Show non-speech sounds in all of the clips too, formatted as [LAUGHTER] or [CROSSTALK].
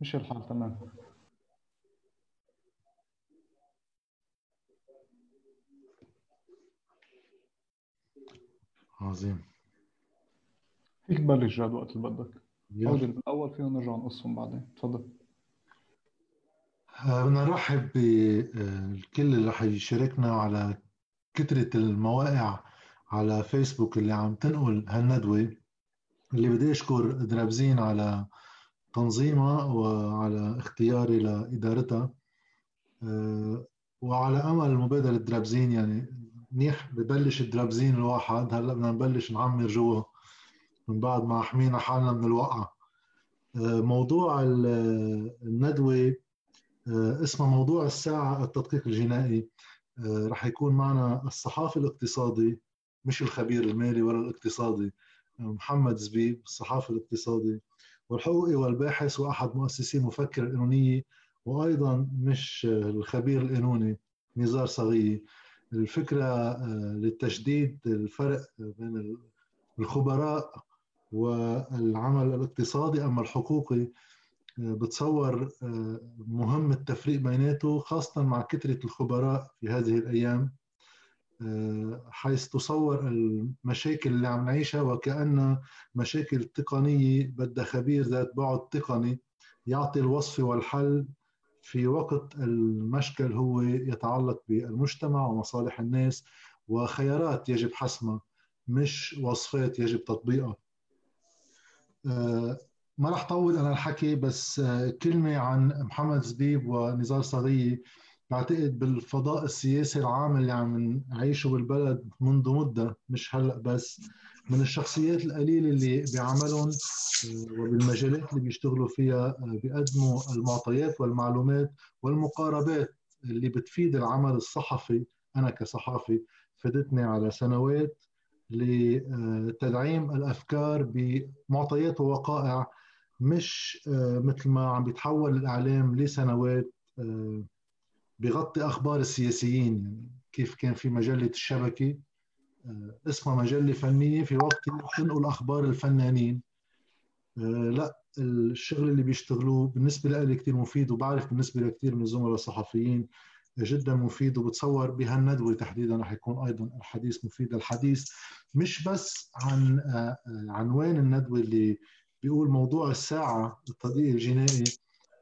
مش الحال تمام. عظيم. فيك تبلش جاد وقت اللي بدك. حاول بالاول فينا نرجع نقصهم بعدين. تفضل. آه، بدنا نرحب بالكل اللي رح يشاركنا على كثرة المواقع على فيسبوك اللي عم تنقل هالندوة. اللي بدي أشكر درابزين على تنظيمها وعلى اختياري لإدارتها. آه، وعلى أمل مبادرة درابزين يعني منيح ببلش درابزين الواحد. هلأ بدنا نبلش نعمر جوا من بعد ما حمينا حالنا من الوقعة. آه، موضوع الندوة آه، اسمه موضوع الساعة التدقيق الجنائي. رح يكون معنا الصحافي الاقتصادي مش الخبير المالي ولا الاقتصادي. محمد زبيب الصحافي الاقتصادي. والحقوقي والباحث وأحد مؤسسي مفكر القانونيه وأيضا مش الخبير القانوني نزار صغيري. الفكرة آه، للتشديد الفرق بين الخبراء والعمل الاقتصادي اما الحقوقي آه، بتصور آه، مهم التفريق بيناته خاصة مع كثرة الخبراء في هذه الأيام. حيث تصور المشاكل اللي عم نعيشها وكأنها مشاكل تقنية بدها خبير ذات بعد تقني يعطي الوصفة والحل في وقت المشكل هو يتعلق بالمجتمع ومصالح الناس وخيارات يجب حسمها مش وصفات يجب تطبيقها. ما راح طول أنا الحكي بس كلمة عن محمد زبيب ونزار صغيري بعتقد بالفضاء السياسي العام اللي عم نعيشه بالبلد منذ مدة مش هلأ بس من الشخصيات القليلة اللي بعملهم آه، وبالمجالات اللي بيشتغلوا فيها آه، بيقدموا المعطيات والمعلومات والمقاربات اللي بتفيد العمل الصحفي. أنا كصحافي فادتني على سنوات لتدعيم الأفكار بمعطيات ووقائع مش آه، مثل ما عم بيتحول الإعلام لسنوات بغطي أخبار السياسيين يعني كيف كان في مجلة الشبكة آه، اسمها مجلة فنية في وقت تنقل أخبار الفنانين. آه، لا الشغل اللي بيشتغلوه بالنسبة لي كثير مفيد وبعرف بالنسبة لكثير من الزملاء الصحفيين جدا مفيد وبتصور بهالندوة تحديدا رح يكون أيضا الحديث مفيد. الحديث مش بس عن آه، عنوان الندوة اللي بيقول موضوع الساعة التضييق الجنائي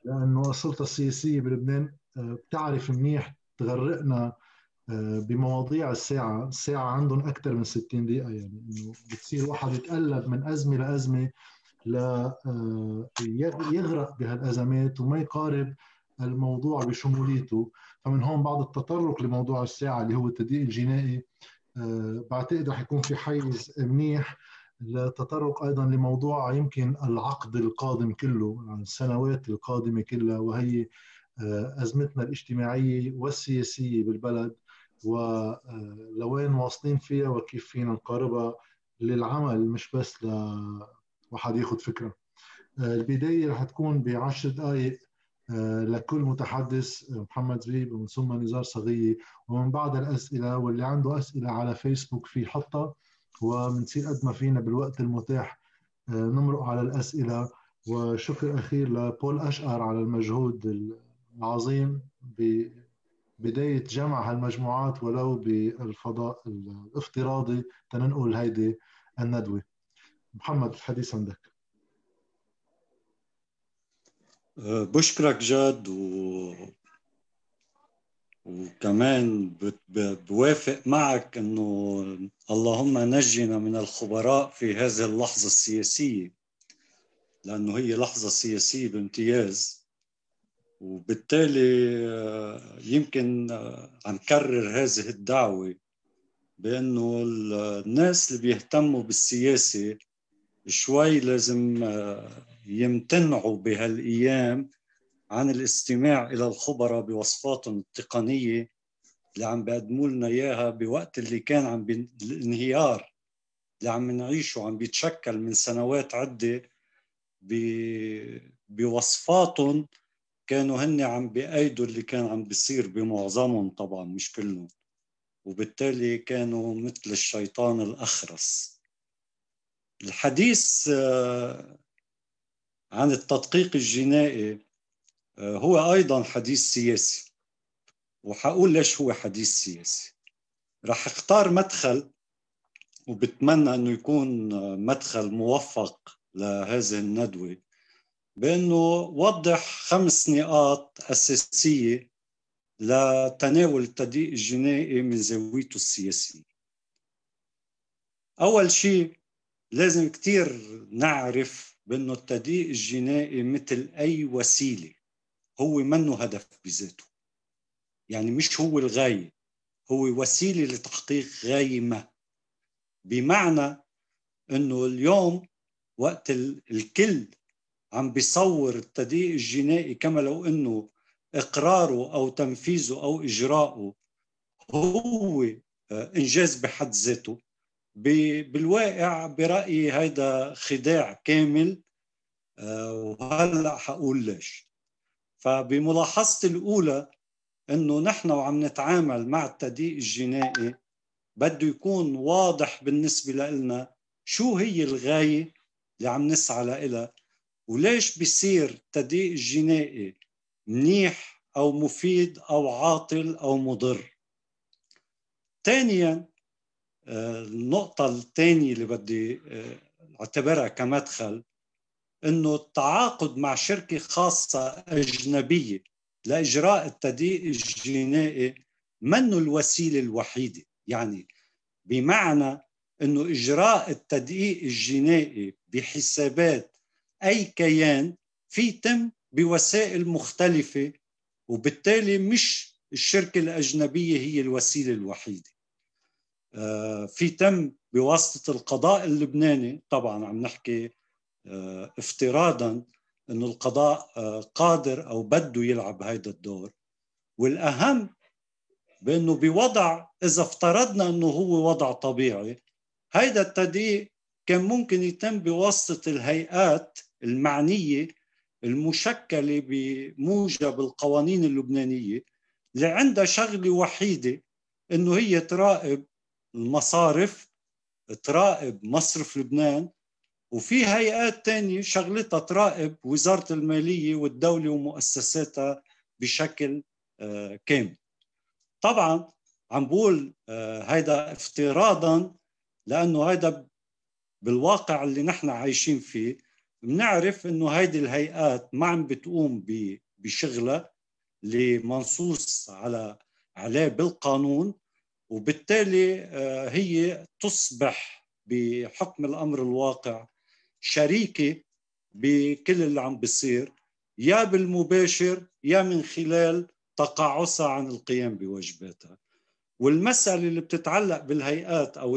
لأنه السلطة السياسية بلبنان بتعرف منيح تغرقنا آه، بمواضيع الساعة. الساعة عندهم أكثر من 60 دقيقة يعني إنه بتصير واحد يتقلب من أزمة لأزمة لا آه، يغرق بهالأزمات وما يقارب الموضوع بشموليته. فمن هون بعد التطرق لموضوع الساعة اللي هو التدقيق الجنائي آه، بعتقد رح يكون في حيز منيح للتطرق أيضا لموضوع يمكن العقد القادم كله السنوات القادمة كلها وهي آه، أزمتنا الاجتماعية والسياسية بالبلد ولوين واصلين فيها وكيف فينا نقاربها للعمل مش بس لواحد ياخذ فكرة. آه، البداية رح تكون بعشر دقائق آه، لكل متحدث محمد زبيب ومن ثم نزار صغية ومن بعد الأسئلة واللي عنده أسئلة على فيسبوك في حطها وبنصير قد ما فينا بالوقت المتاح نمرق على الأسئلة. وشكر أخير لبول أشقر على المجهود عظيم ببداية جمع هالمجموعات ولو بالفضاء الافتراضي تننقل هيدي الندوة. محمد الحديث عندك. أه، بشكرك جاد و... وكمان بوافق معك إنه اللهم نجنا من الخبراء في هذه اللحظة السياسية لأنه هي لحظة سياسية بامتياز. وبالتالي آه، يمكن آه، عم كرر هذه الدعوة بأنه الناس اللي بيهتموا بالسياسة شوي لازم آه، يمتنعوا بهالأيام عن الاستماع إلى الخبراء بوصفاتهم التقنية اللي عم بيقدموا لنا إياها بوقت اللي كان عم الانهيار اللي عم نعيشه عم بيتشكل من سنوات عدة بوصفاتهم كانوا هن عم بأيدوا اللي كان عم بيصير بمعظمهم طبعا مش كلهم. وبالتالي كانوا مثل الشيطان الأخرس. الحديث آه، عن التدقيق الجنائي هو أيضا حديث سياسي. وحقول ليش هو حديث سياسي. رح اختار مدخل وبتمنى إنه يكون مدخل موفق لهذه الندوة. بأنه وضح خمس نقاط أساسية لتناول التضييق الجنائي من زاويته السياسية. أول شيء لازم كثير نعرف بأنه التضييق الجنائي مثل أي وسيلة هو منه هدف بذاته. يعني مش هو الغاية هو وسيلة لتحقيق غايه ما. بمعنى أنه اليوم وقت الكل عم بيصور التضييق الجنائي كما لو إنه إقراره أو تنفيذه أو إجراءه هو آه، إنجاز بحد ذاته. بالواقع برأيي هيدا خداع كامل آه، وهلأ حقول ليش. فبملاحظتي الأولى إنه نحن وعم نتعامل مع التضييق الجنائي بده يكون واضح بالنسبة لنا شو هي الغاية اللي عم نسعى لها وليش بيصير التضييق الجنائي منيح أو مفيد أو عاطل أو مضر. ثانيا آه، النقطة الثانية اللي بدي آه، اعتبرها كمدخل إنه التعاقد مع شركة خاصة أجنبية لإجراء التضييق الجنائي منه الوسيلة الوحيدة. يعني بمعنى إنه إجراء التدقيق الجنائي بحسابات أي كيان في تم بوسائل مختلفة وبالتالي مش الشركة الأجنبية هي الوسيلة الوحيدة. آه، في تم بواسطة القضاء اللبناني طبعا عم نحكي آه، افتراضا إنه القضاء آه، قادر أو بده يلعب هيدا الدور. والأهم بإنه بوضع إذا افترضنا إنه هو وضع طبيعي هيدا التضييق كان ممكن يتم بواسطة الهيئات المعنية المشكلة بموجب القوانين اللبنانية اللي عندها شغلة وحيدة إنه هي تراقب المصارف تراقب مصرف لبنان وفي هيئات تانية شغلتها تراقب وزارة المالية والدولة ومؤسساتها بشكل آه، كامل. طبعا عم بقول آه، هيدا افتراضا لأنه هيدا بالواقع اللي نحن عايشين فيه بنعرف إنه هيدي الهيئات ما عم بتقوم بشغلها اللي منصوص على عليه بالقانون وبالتالي آه، هي تصبح بحكم الأمر الواقع شريكة بكل اللي عم بيصير يا بالمباشر يا من خلال تقاعسها عن القيام بواجباتها والمسألة اللي بتتعلق بالهيئات أو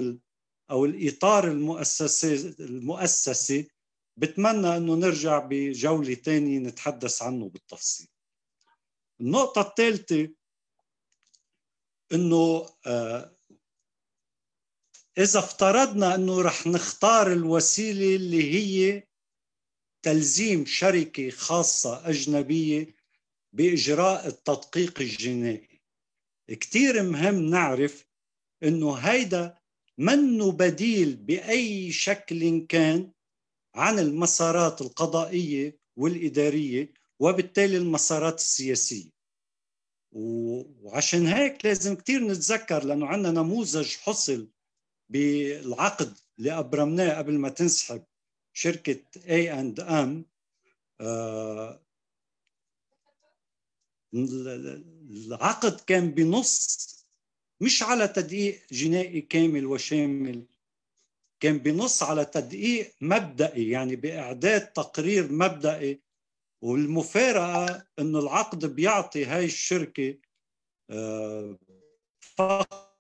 أو الإطار المؤسسي المؤسسي بتمنى أنه نرجع بجولة ثانية نتحدث عنه بالتفصيل. النقطة الثالثة أنه آه، إذا افترضنا أنه رح نختار الوسيلة اللي هي تلزيم شركة خاصة أجنبية بإجراء التدقيق الجنائي. كتير مهم نعرف أنه هيدا منه بديل بأي شكل كان عن المسارات القضائية والإدارية وبالتالي المسارات السياسية. وعشان هيك لازم كتير نتذكر لأنه عندنا نموذج حصل بالعقد اللي أبرمناه قبل ما تنسحب شركة A&M العقد كان بنص مش على تدقيق جنائي كامل وشامل كان بنص على تدقيق مبدئي يعني بإعداد تقرير مبدئي. والمفارقة أنه العقد بيعطي هاي الشركة آه، فقط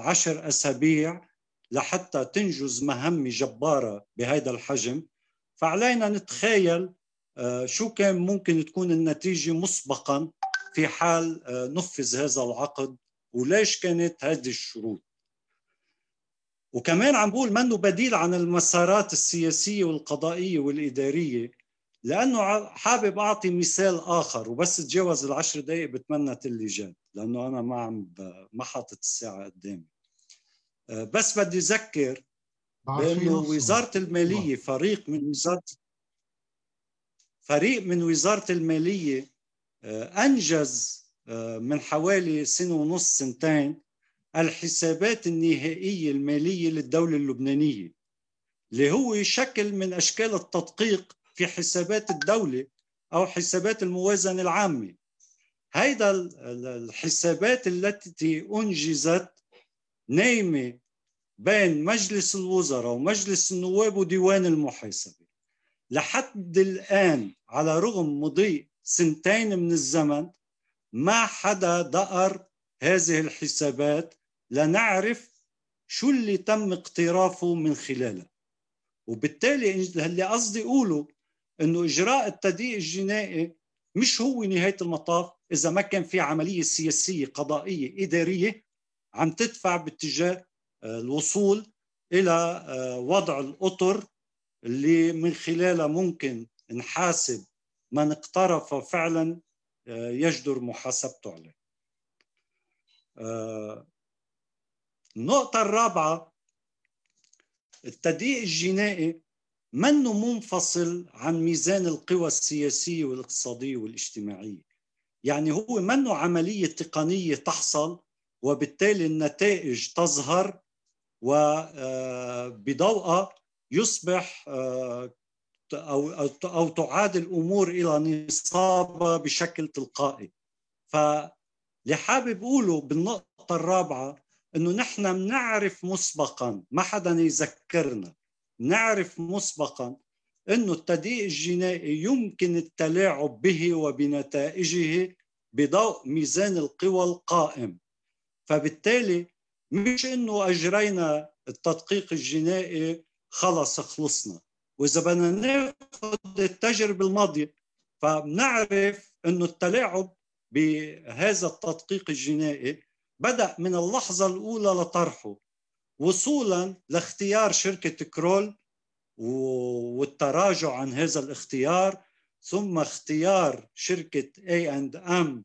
عشر أسابيع لحتى تنجز مهمة جبارة بهذا الحجم. فعلينا نتخيل آه، شو كان ممكن تكون النتيجة مسبقا في حال آه، نفذ هذا العقد. وليش كانت هذه الشروط. وكمان عم بقول منه بديل عن المسارات السياسية والقضائية والإدارية لأنه حابب أعطي مثال آخر وبس تجاوز العشر دقائق بتمنى اللجان لأنه أنا ما عم ما حاطط الساعة قدامي. آه، بس بدي أذكر بأنه وزارة المالية فريق من وزارة فريق من وزارة المالية آه، أنجز آه، من حوالي سنة ونص سنتين الحسابات النهائية المالية للدولة اللبنانية اللي هو شكل من أشكال التدقيق في حسابات الدولة أو حسابات الموازنة العامة. هيدا الحسابات التي أنجزت نايمة بين مجلس الوزراء ومجلس النواب وديوان المحاسبة. لحد الآن على رغم مضي سنتين من الزمن ما حدا دقر هذه الحسابات لنعرف شو اللي تم اقترافه من خلالها وبالتالي اللي قصدي أقوله إنه إجراء التدقيق الجنائي مش هو نهاية المطاف إذا ما كان في عملية سياسية قضائية إدارية عم تدفع باتجاه آه، الوصول إلى آه، وضع الأطر اللي من خلالها ممكن نحاسب من اقترف فعلا يجدر محاسبته عليه النقطة الرابعة التدقيق الجنائي منه منفصل عن ميزان القوى السياسية والاقتصادية والاجتماعية؟ يعني هو منه عملية تقنية تحصل وبالتالي النتائج تظهر وبضوءها آه، يصبح أو, أو تعاد الأمور إلى نصابة بشكل تلقائي. فاللي حابب أقوله بالنقطة الرابعة أنه نحن بنعرف مسبقا ما حدا يذكرنا نعرف مسبقا أنه التدقيق الجنائي يمكن التلاعب به وبنتائجه بضوء ميزان القوى القائم. فبالتالي مش إنه أجرينا التدقيق الجنائي خلص خلصنا. وإذا بدنا ناخذ التجربة الماضية فبنعرف إنه التلاعب بهذا التدقيق الجنائي بدأ من اللحظة الأولى لطرحه وصولا لاختيار شركة كرول والتراجع عن هذا الاختيار ثم اختيار شركة اي اند ام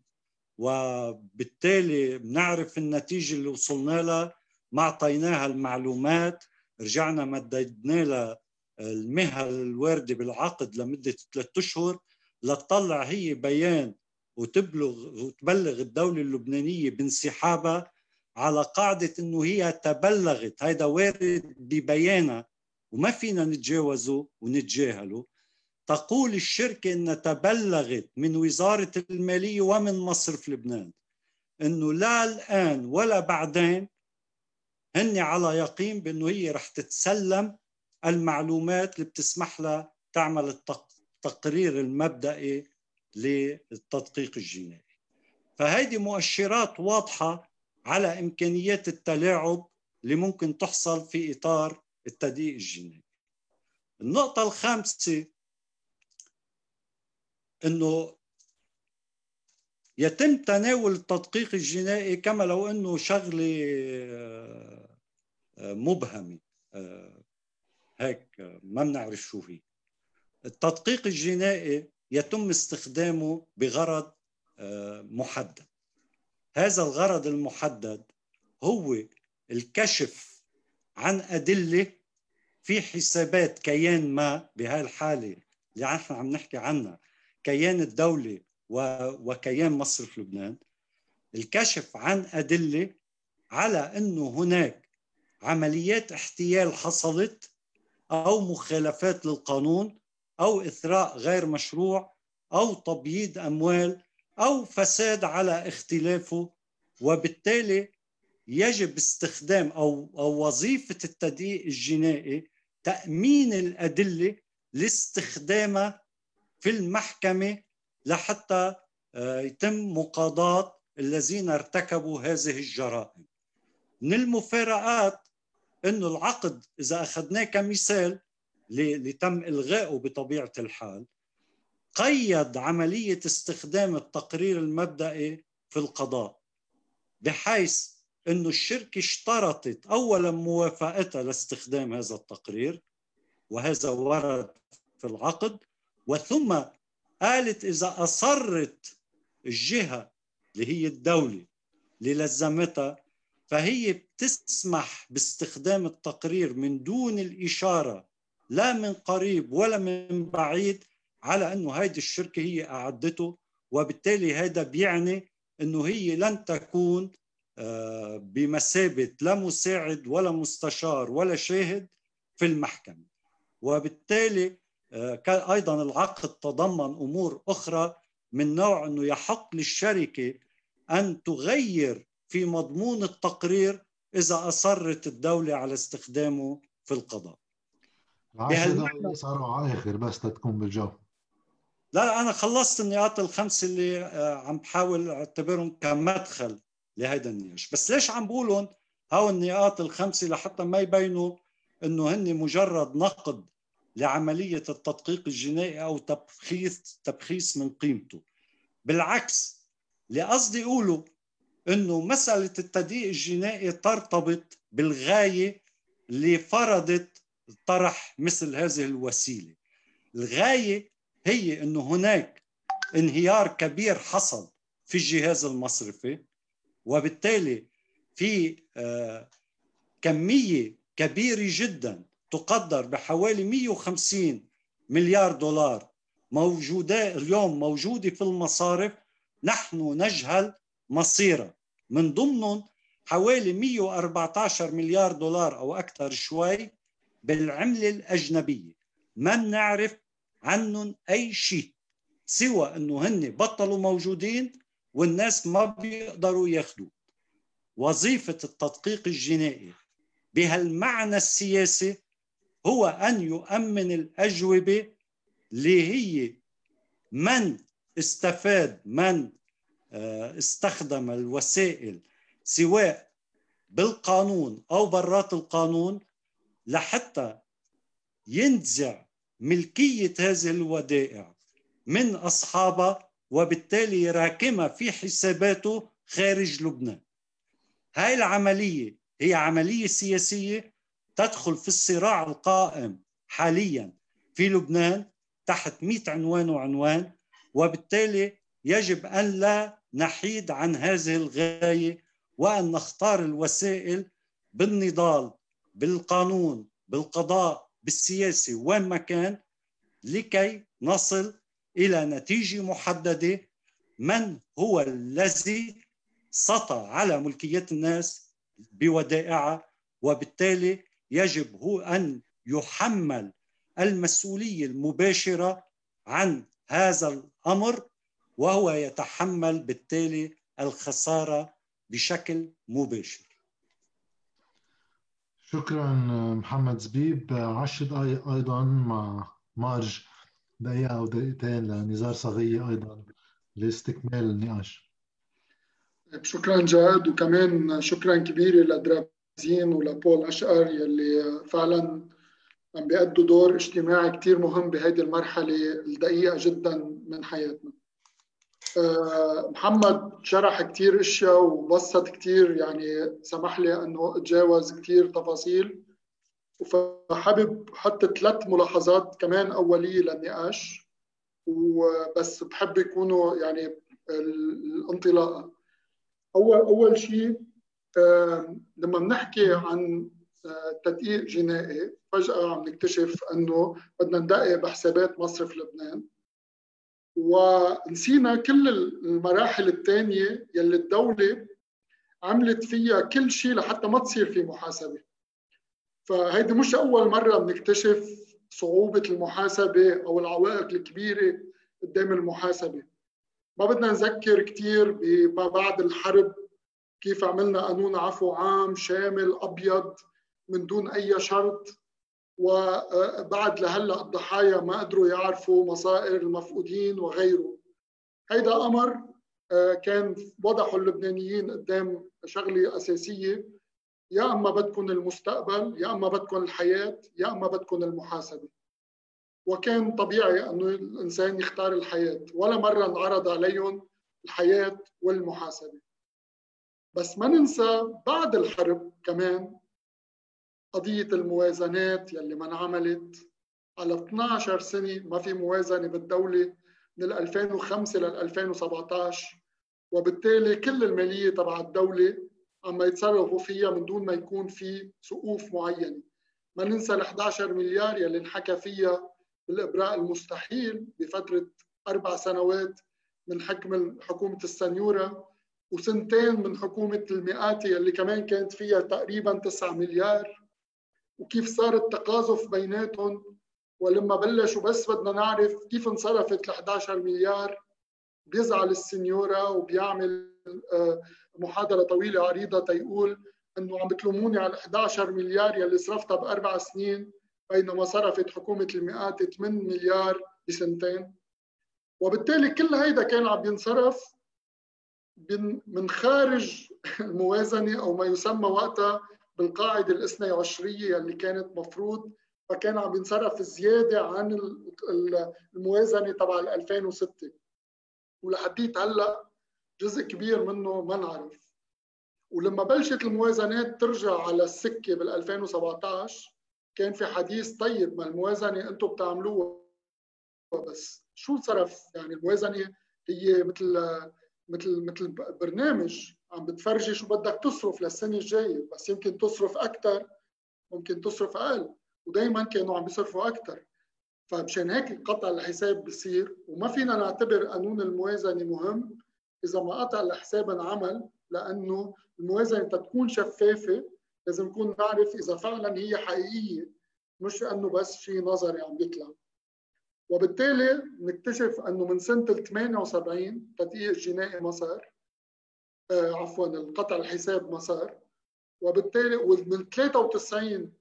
وبالتالي بنعرف النتيجة اللي وصلنا لها ما أعطيناها المعلومات رجعنا مددنا لها المهل الوارده بالعقد لمدة ثلاثة أشهر لتطلع هي بيان وتبلغ وتبلغ الدولة اللبنانية بانسحابها على قاعدة إنه هي تبلغت. هيدا وارد ببيانها وما فينا نتجاوزه ونتجاهله. تقول الشركة أنها تبلغت من وزارة المالية ومن مصرف لبنان أنه لا الآن ولا بعدين هن على يقين بأنه هي رح تتسلم المعلومات اللي بتسمح لها تعمل التقرير المبدئي للتدقيق الجنائي فهيدي مؤشرات واضحة على إمكانيات التلاعب اللي ممكن تحصل في إطار التدقيق الجنائي النقطة الخامسة إنه يتم تناول التدقيق الجنائي كما لو إنه شغلة آه، مبهمة آه، هيك ما بنعرف شو هي التدقيق الجنائي يتم استخدامه بغرض محدد. هذا الغرض المحدد هو الكشف عن أدلة في حسابات كيان ما بهاي الحالة اللي نحن عم نحكي عنها كيان الدولة وكيان مصرف لبنان. الكشف عن أدلة على أنه هناك عمليات احتيال حصلت أو مخالفات للقانون أو إثراء غير مشروع أو تبييض أموال أو فساد على اختلافه. وبالتالي يجب استخدام أو, أو وظيفة التدقيق الجنائي تأمين الأدلة لاستخدامها في المحكمة لحتى آه، يتم مقاضاة الذين ارتكبوا هذه الجرائم. من المفارقات إنه العقد إذا أخذناه كمثال اللي تم إلغائه بطبيعة الحال قيد عملية استخدام التقرير المبدئي في القضاء بحيث إنه الشركة اشترطت اولا موافقتها لاستخدام هذا التقرير وهذا ورد في العقد وثم قالت إذا أصرت الجهة اللي هي الدولة اللي لزمتها فهي بتسمح باستخدام التقرير من دون الإشارة لا من قريب ولا من بعيد على انه هيدي الشركة هي أعدته وبالتالي هذا بيعني أنه هي لن تكون آه، بمثابة لا مساعد ولا مستشار ولا شاهد في المحكمة. وبالتالي آه، كان أيضا العقد تضمن أمور أخرى من نوع أنه يحق للشركة أن تغير في مضمون التقرير إذا أصرت الدولة على استخدامه في القضاء. بهالمعنى صاروا على اخر بس تكون بالجو. لا أنا خلصت النقاط الخمسه اللي آه، عم بحاول أعتبرهم كمدخل لهيدا النقاش بس ليش عم بقولهم هاو النقاط الخمسة لحتى ما يبينوا إنه هن مجرد نقد لعملية التدقيق الجنائي أو تبخيس تبخيس من قيمته؟ بالعكس اللي قصدي أقوله إنه مسألة التدقيق الجنائي ترتبط بالغاية اللي فرضت طرح مثل هذه الوسيلة. الغاية هي إنه هناك انهيار كبير حصل في الجهاز المصرفي وبالتالي في آه، كمية كبيرة جدا تقدر بحوالي 150 مليار دولار موجودة اليوم موجودة في المصارف نحن نجهل مصيرها. من ضمنهم حوالي 114 مليار دولار أو أكثر شوي بالعملة الأجنبية. ما بنعرف عنهم أي شيء سوى أنه هن بطلوا موجودين والناس ما بيقدروا ياخذوا وظيفة التدقيق الجنائي بهالمعنى السياسي هو أن يؤمن الأجوبة اللي هي من استفاد من استخدم الوسائل سواء بالقانون أو برات القانون لحتى ينزع ملكية هذه الودائع من أصحابها وبالتالي يراكمها في حساباته خارج لبنان. هاي العملية هي عملية سياسية تدخل في الصراع القائم حاليا في لبنان تحت 100 عنوان وعنوان وبالتالي يجب أن لا نحيد عن هذه الغاية وأن نختار الوسائل بالنضال بالقانون بالقضاء بالسياسة وين ما كان لكي نصل إلى نتيجة محددة من هو الذي سطى على ملكية الناس بودائعها وبالتالي يجب هو أن يحمل المسؤولية المباشرة عن هذا الأمر وهو يتحمل بالتالي الخسارة بشكل مباشر. شكرا محمد زبيب. عشر دقائق أيضا مع مارج دقيقة أو دقيقتين لنزار صغية أيضا لاستكمال النقاش. شكرا جاد وكمان شكرا كبير لدراب زين ولبول أشقر يلي فعلا عم بيأدوا دور اجتماعي كتير مهم بهذه المرحلة الدقيقة جدا من حياتنا. محمد شرح كتير أشياء وبسط كتير يعني سمح لي إنه أتجاوز كتير تفاصيل. فحابب أحط ثلاث ملاحظات كمان أولية للنقاش. وبس بحب يكونوا يعني الانطلاقه اول أول شيء لما بنحكي عن آه، تدقيق جنائي فجأة عم نكتشف أنه بدنا ندقق بحسابات مصرف لبنان. ونسينا كل المراحل الثانية يلي الدولة عملت فيها كل شيء لحتى ما تصير في محاسبة. فهيدي مش أول مرة بنكتشف صعوبة المحاسبة أو العوائق الكبيرة قدام المحاسبة. ما بدنا نذكر كثير بعد الحرب كيف عملنا قانون عفو عام شامل أبيض من دون أي شرط. وبعد لهلا الضحايا ما قدروا يعرفوا مصائر المفقودين وغيره. هيدا أمر آه، كان وضحوا اللبنانيين قدام شغلة أساسية. يا أما بدكم المستقبل يا أما بدكم الحياة يا أما بدكم المحاسبة. وكان طبيعي أنه الإنسان يختار الحياة. ولا مرة انعرض عليهم الحياة والمحاسبة. بس ما ننسى بعد الحرب كمان قضية الموازنات يلي ما انعملت. على 12 سنة ما في موازنة بالدولة من 2005 لل 2017 وبالتالي كل المالية تبع الدولة عم يتصرفوا فيها من دون ما يكون في سقوف معينة ما ننسى ال 11 مليار يلي انحكى فيها بالإبراء المستحيل بفترة أربع سنوات من حكم حكومة السنيورة وسنتين من حكومة المئاتي اللي كمان كانت فيها تقريبا 9 مليار. وكيف صار التقاذف بيناتهم. ولما بلشوا بس بدنا نعرف كيف انصرفت ال 11 مليار بيزعل السنيورة وبيعمل آه، محاضرة طويلة عريضة تيقول إنه عم بتلوموني على 11 مليار يلي صرفتها بأربع سنين بينما صرفت حكومة المئات 8 مليار بسنتين. وبالتالي كل هيدا كان عم ينصرف من خارج الموازنة أو ما يسمى وقتها بالقاعدة الإثني عشرية اللي كانت مفروض فكان عم ينصرف زيادة عن الموازنة تبع 2006 ولحديت هلأ جزء كبير منه ما نعرف ولما بلشت الموازنات ترجع على السكة بال 2017 كان في حديث طيب ما الموازنة أنتم بتعملوها. بس شو صرف يعني الموازنة هي مثل مثل مثل برنامج عم بتفرجي شو بدك تصرف للسنة الجاية. بس يمكن تصرف أكثر ممكن تصرف أقل. ودائما كانوا عم بيصرفوا أكثر فمشان هيك قطع الحساب بصير. وما فينا نعتبر قانون الموازنة مهم. إذا ما قطع الحساب انعمل لأنه الموازنة تكون شفافة لازم نكون نعرف إذا فعلا هي حقيقية. مش أنه بس شيء نظري عم بيطلع. وبالتالي نكتشف أنه من سنة 78 تدقيق الجنائي ما صار آه عفوا القطع الحساب ما صار وبالتالي ومن 93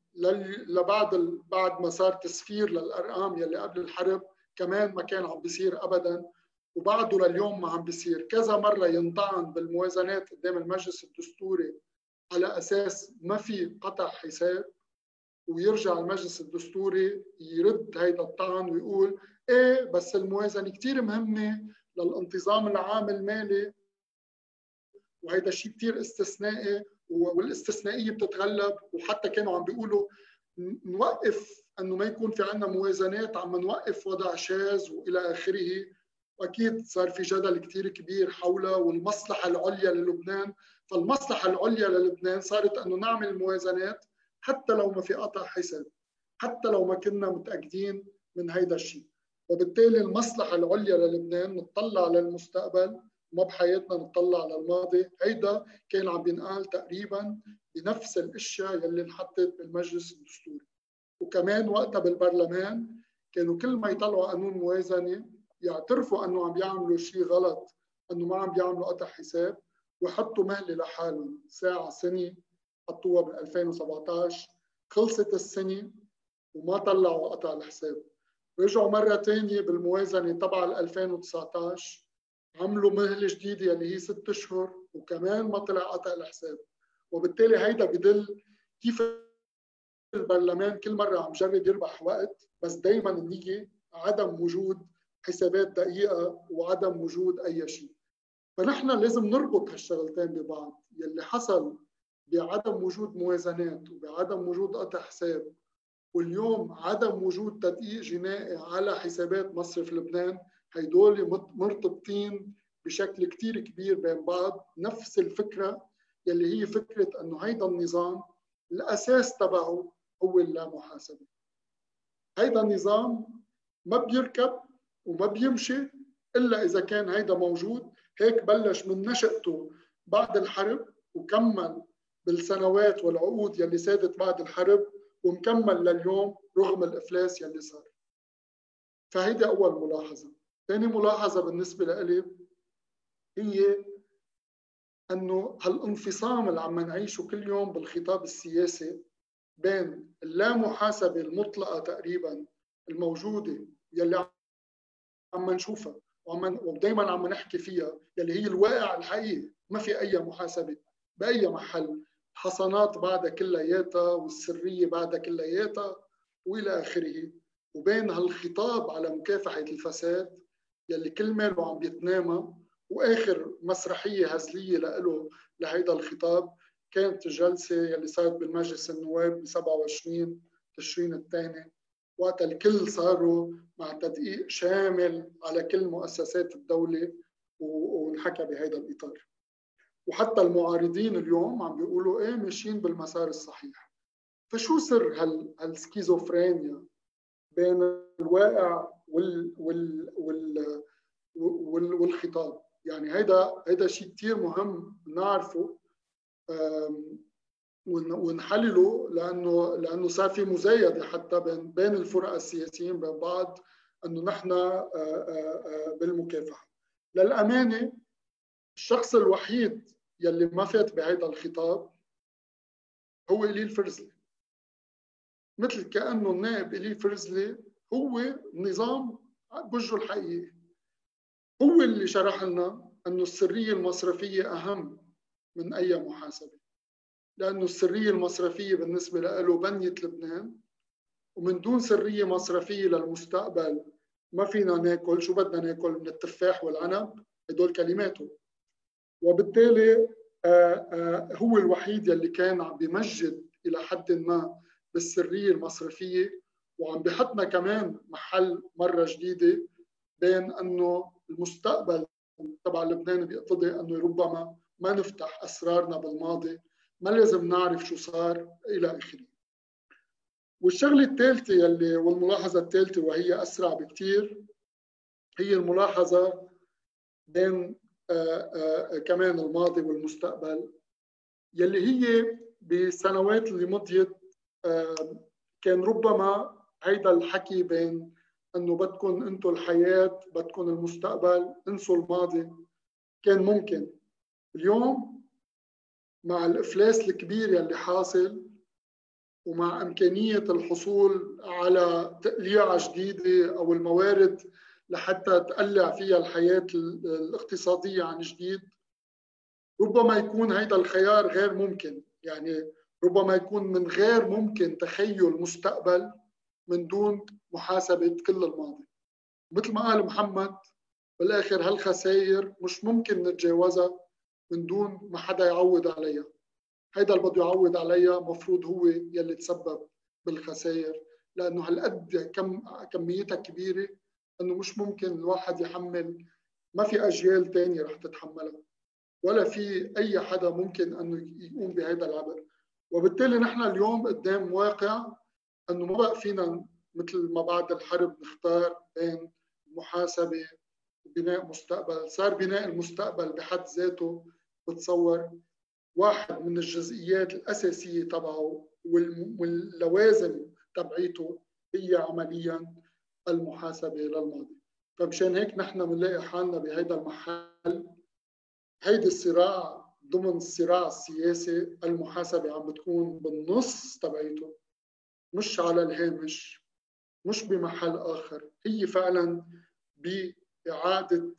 لبعد بعد ما صار تسفير للأرقام يلي قبل الحرب كمان ما كان عم بيصير ابدا وبعده لليوم ما عم بيصير. كذا مره ينطعن بالموازنات قدام المجلس الدستوري على أساس ما في قطع حساب. ويرجع المجلس الدستوري يرد هيدا الطعن ويقول إيه بس الموازنة كثير مهمة للانتظام العام المالي. وهيدا الشيء كثير استثنائي والاستثنائية بتتغلب. وحتى كانوا عم بيقولوا نوقف إنه ما يكون في عندنا موازنات عم نوقف وضع شاذ وإلى آخره. واكيد صار في جدل كثير كبير حولها والمصلحة العليا للبنان. فالمصلحة العليا للبنان صارت إنه نعمل موازنات حتى لو ما في قطع حساب حتى لو ما كنا متأكدين من هيدا الشيء. وبالتالي المصلحة العليا للبنان نطلع للمستقبل ما بحياتنا نطلع على الماضي. هيدا كان عم بينقال تقريبا بنفس الأشياء يلي انحطت بالمجلس الدستوري. وكمان وقتها بالبرلمان كانوا كل ما يطلعوا قانون موازنة يعترفوا أنه عم بيعملوا شيء غلط أنه ما عم بيعملوا قطع حساب وحطوا مهلة لحالهم. ساعة سنة حطوها بال 2017 خلصت السنة وما طلعوا قطع الحساب. رجعوا مرة ثانية بالموازنة تبع 2019 عملوا مهلة جديدة اللي هي ست أشهر وكمان ما طلع قطع الحساب. وبالتالي هيدا بدل كيف البرلمان كل مرة عم جرب يربح وقت بس دائما النيه عدم وجود حسابات دقيقة وعدم وجود أي شيء. فنحن لازم نربط هالشغلتين ببعض يلي حصل بعدم وجود موازنات وبعدم وجود قطع حساب واليوم عدم وجود تدقيق جنائي على حسابات مصرف لبنان هيدول مرتبطين بشكل كتير كبير بين بعض. نفس الفكرة يلي هي فكرة أنه هيدا النظام الأساس تبعه هو اللامحاسبة. هيدا النظام ما بيركب وما بيمشي إلا إذا كان هيدا موجود. هيك بلش من نشأته بعد الحرب وكمل بالسنوات والعقود يلي سادت بعد الحرب ومكمل لليوم رغم الإفلاس يلي صار. فهيدي أول ملاحظة. ثاني ملاحظة بالنسبة لي هي إنه هالانفصام اللي عم نعيشه كل يوم بالخطاب السياسي بين اللامحاسبة المطلقة تقريبا الموجودة يلي عم نشوفها وعم ودائما عم نحكي فيها يلي هي الواقع الحقيقي. ما في أي محاسبة بأي محل. حصانات بعدها كلياتها والسرية بعدها كلياتها وإلى آخره. وبين هالخطاب على مكافحة الفساد يلي كل ماله عم بيتنامى وآخر مسرحية هزلية له لهيدا الخطاب كانت الجلسه يلي صارت بالمجلس النواب ب 27 تشرين الثاني. وقت الكل صاروا مع تدقيق شامل على كل مؤسسات الدولة ونحكى بهذا الإطار. وحتى المعارضين اليوم عم بيقولوا إيه ماشيين بالمسار الصحيح. فشو سر هال هالسكيزوفرينيا بين الواقع وال وال وال وال والخطاب؟ يعني هيدا هيدا شيء كثير مهم نعرفه ونحلله لأنه لأنه صار في مزايدة حتى بين بين الفرق السياسيين بين بعض إنه نحن بالمكافحة. للأمانة الشخص الوحيد يلي ما فات بهذا الخطاب هو إليل فرزلي مثل كأنه النائب إليل فرزلي هو نظام بوجهه الحقيقي. هو اللي شرح لنا أنه السرية المصرفية أهم من أي محاسبة. لأنه السرية المصرفية بالنسبة له بنية لبنان ومن دون سرية مصرفية للمستقبل ما فينا ناكل. شو بدنا ناكل؟ من التفاح والعنب؟ هدول كلماته. وبالتالي آه، آه، هو الوحيد يلي كان عم بيمجد إلى حد ما بالسرية المصرفية. وعم بحطنا كمان محل مرة جديدة بين إنه المستقبل تبع لبنان بيقتضي إنه ربما ما نفتح أسرارنا بالماضي ما لازم نعرف شو صار إلى آخره. والشغلة الثالثة يلي والملاحظة الثالثة وهي أسرع بكثير هي الملاحظة بين كمان الماضي والمستقبل يلي هي بالسنوات اللي مضيت كان ربما هيدا الحكي بين إنه بدكم أنتم الحياة بدكم المستقبل انسوا الماضي. كان ممكن. اليوم مع الإفلاس الكبير يلي حاصل ومع إمكانية الحصول على تقليعه جديدة أو الموارد لحتى تقلع فيها الحياة الاقتصادية عن جديد. ربما يكون هيدا الخيار غير ممكن. يعني ربما يكون من غير ممكن تخيل مستقبل من دون محاسبة كل الماضي. مثل ما قال محمد بالآخر هالخسائر مش ممكن نتجاوزها من دون ما حدا يعوض عليها؟ هيدا اللي بده يعوض عليها مفروض هو يلي تسبب بالخسائر لأنه هالقد كم كميتها كبيرة إنه مش ممكن الواحد يحمل ما في أجيال ثانية رح تتحملها ولا في أي حدا ممكن إنه يقوم بهذا العبء وبالتالي نحن اليوم قدام واقع إنه ما بقى فينا مثل ما بعد الحرب نختار بين المحاسبه وبناء مستقبل. صار بناء المستقبل بحد ذاته بتصور واحد من الجزئيات الأساسية تبعه واللوازم تبعيته هي عمليا المحاسبة للماضي فمشان هيك نحن بنلاقي حالنا بهيدا المحل. هيدي الصراع ضمن الصراع السياسي المحاسبة عم بتكون بالنص تبعيته مش على الهامش مش بمحل آخر. هي فعلا بإعادة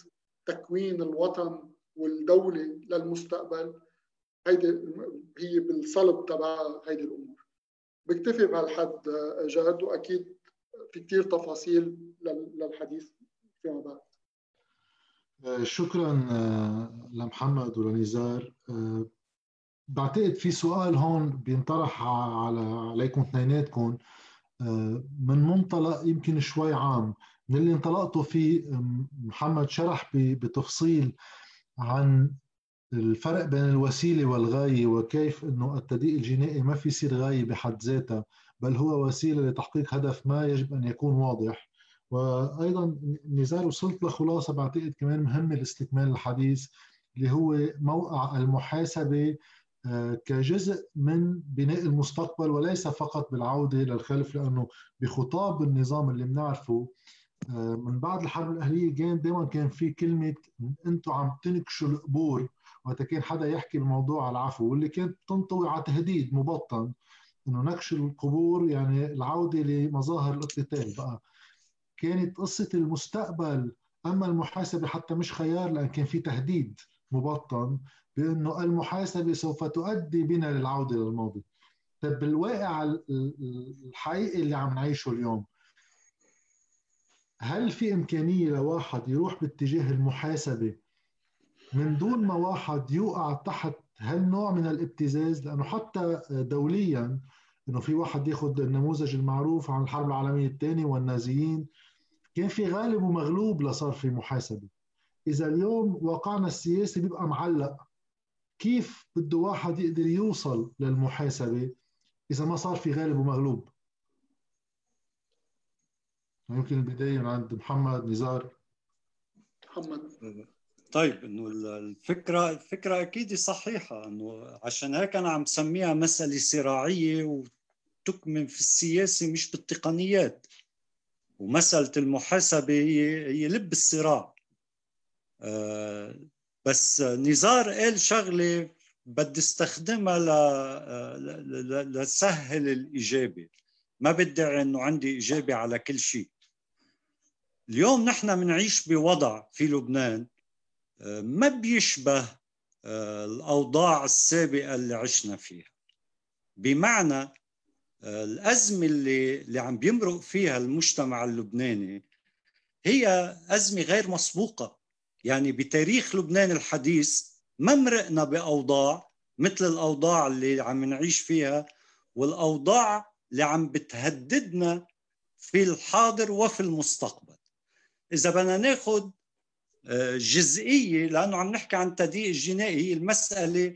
تكوين الوطن والدولة للمستقبل. هيدي هي بالصلب تبع هيدي الأمور. بكتفي بهالحد جاد وأكيد كثير تفاصيل للحديث فيما بعد. آه، شكرا آه، لمحمد ولنزار. آه، بعتقد في سؤال هون بينطرح على عليكم اثنيناتكم. من منطلق يمكن شوي عام من اللي انطلقتوا فيه محمد شرح بتفصيل عن الفرق بين الوسيلة والغاية وكيف إنه التضييق الجنائي ما في يصير غاية بحد ذاتها. بل هو وسيلة لتحقيق هدف ما يجب أن يكون واضح. وأيضا نزار وصلت لخلاصه بعتقد كمان مهمه لاستكمال الحديث اللي هو موقع المحاسبة آه، كجزء من بناء المستقبل وليس فقط بالعودة للخلف لأنه بخطاب النظام اللي بنعرفه آه، من بعد الحرب الأهلية كان دائما كان في كلمة أنتم عم تنكشوا القبور وقت كان حدا يحكي بموضوع العفو واللي كانت تنطوي على تهديد مبطن. إنه نكش القبور يعني العودة لمظاهر الاقتتال بقى. كانت قصة المستقبل أما المحاسبة حتى مش خيار لأن كان في تهديد مبطن بأنه المحاسبة سوف تؤدي بنا للعودة للماضي. طيب بالواقع الحقيقي اللي عم نعيشه اليوم هل في إمكانية لواحد يروح باتجاه المحاسبة من دون ما واحد يوقع تحت هالنوع من الابتزاز؟ لأنه حتى دوليا إنه في واحد ياخذ النموذج المعروف عن الحرب العالمية الثانية والنازيين. كان في غالب ومغلوب لصار في محاسبة. إذا اليوم واقعنا السياسي بيبقى معلق. كيف بده واحد يقدر يوصل للمحاسبة إذا ما صار في غالب ومغلوب؟ يمكن البداية من عند محمد نزار. محمد. طيب إنه الفكرة الفكرة أكيد صحيحة إنه عشان هيك أنا عم سميها مسألة صراعية وتكمن في السياسة مش بالتقنيات. ومسألة المحاسبة هي هي لب الصراع. آه، بس نزار قال شغلة بدي استخدمها لسهل الإجابة. ما بدعي إنه عندي إجابة على كل شيء. اليوم نحن بنعيش بوضع في لبنان آه، ما بيشبه آه، الأوضاع السابقة اللي عشنا فيها. بمعنى الأزمة اللي اللي عم بيمرق فيها المجتمع اللبناني هي أزمة غير مسبوقة. يعني بتاريخ لبنان الحديث ما مرقنا بأوضاع مثل الأوضاع اللي عم نعيش فيها والأوضاع اللي عم بتهددنا في الحاضر وفي المستقبل. إذا بدنا ناخذ آه، جزئية لأنه عم نحكي عن التضييق الجنائي المسألة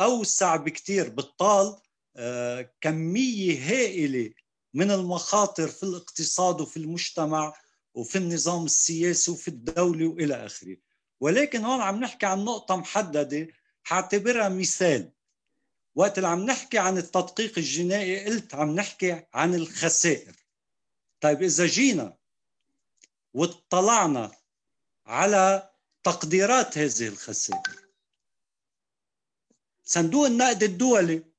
أوسع بكثير بتطال كمية هائلة من المخاطر في الاقتصاد وفي المجتمع وفي النظام السياسي وفي الدولة وإلى آخره. ولكن هون عم نحكي عن نقطة محددة حاعتبرها مثال. وقت اللي عم نحكي عن التدقيق الجنائي قلت عم نحكي عن الخسائر. طيب إذا جينا واطلعنا على تقديرات هذه الخسائر. صندوق النقد الدولي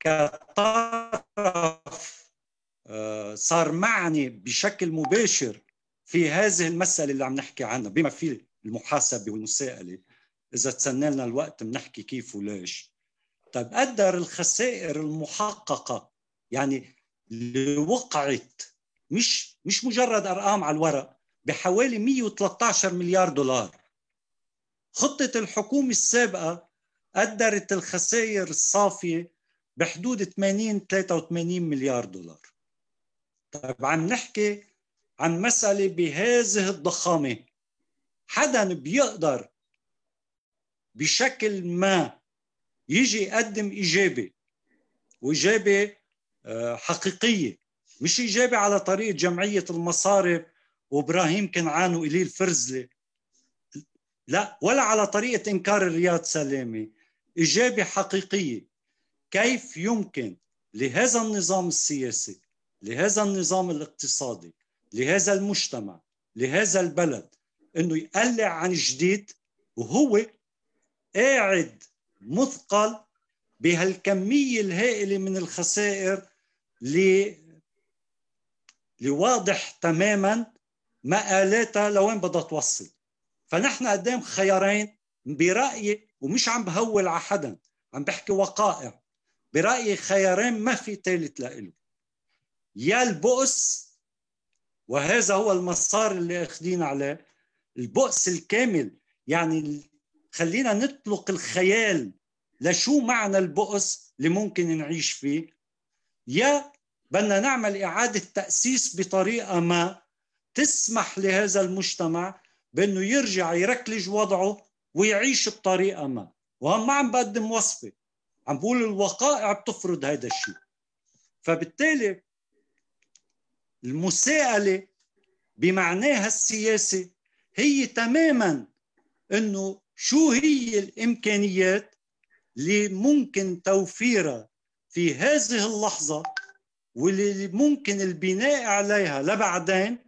كطرف آه، صار معني بشكل مباشر في هذه المسألة اللي عم نحكي عنها بما في المحاسبة والمساءلة. إذا تسنى لنا الوقت بنحكي كيف وليش. طيب قدر الخسائر المحققة يعني اللي وقعت مش مش مجرد أرقام على الورق بحوالي 113 مليار دولار. خطة الحكومة السابقة قدرت الخسائر الصافية بحدود 80 83 مليار دولار. طيب عم نحكي عن مسألة بهذه الضخامة. حدا بيقدر بشكل ما يجي يقدم إجابة وإجابة آه، حقيقية. مش إجابة على طريقة جمعية المصارف وإبراهيم كنعان وإليل فرزلة. لا ولا على طريقة إنكار الرياض سلامة. إجابة حقيقية كيف يمكن لهذا النظام السياسي لهذا النظام الاقتصادي لهذا المجتمع لهذا البلد إنه يقلع عن جديد وهو قاعد مثقل بهالكمية الهائلة من الخسائر اللي لواضح تماما مآلاتها لوين بدها توصل. فنحن قدام خيارين برأيي ومش عم بهول على حدا عم بحكي وقائع. برأيي خيارين ما في ثالث لإله يا البؤس وهذا هو المسار اللي أخذين عليه. البؤس الكامل يعني خلينا نطلق الخيال لشو معنى البؤس اللي ممكن نعيش فيه. يا بدنا نعمل إعادة تأسيس بطريقة ما تسمح لهذا المجتمع بأنه يرجع يركلج وضعه ويعيش بطريقة ما. وهم ما عم بقدم وصفة. عم بقول الوقائع بتفرض هذا الشيء. فبالتالي المساءلة بمعناها السياسي هي تماما إنه شو هي الإمكانيات اللي ممكن توفيرها في هذه اللحظة واللي ممكن البناء عليها لبعدين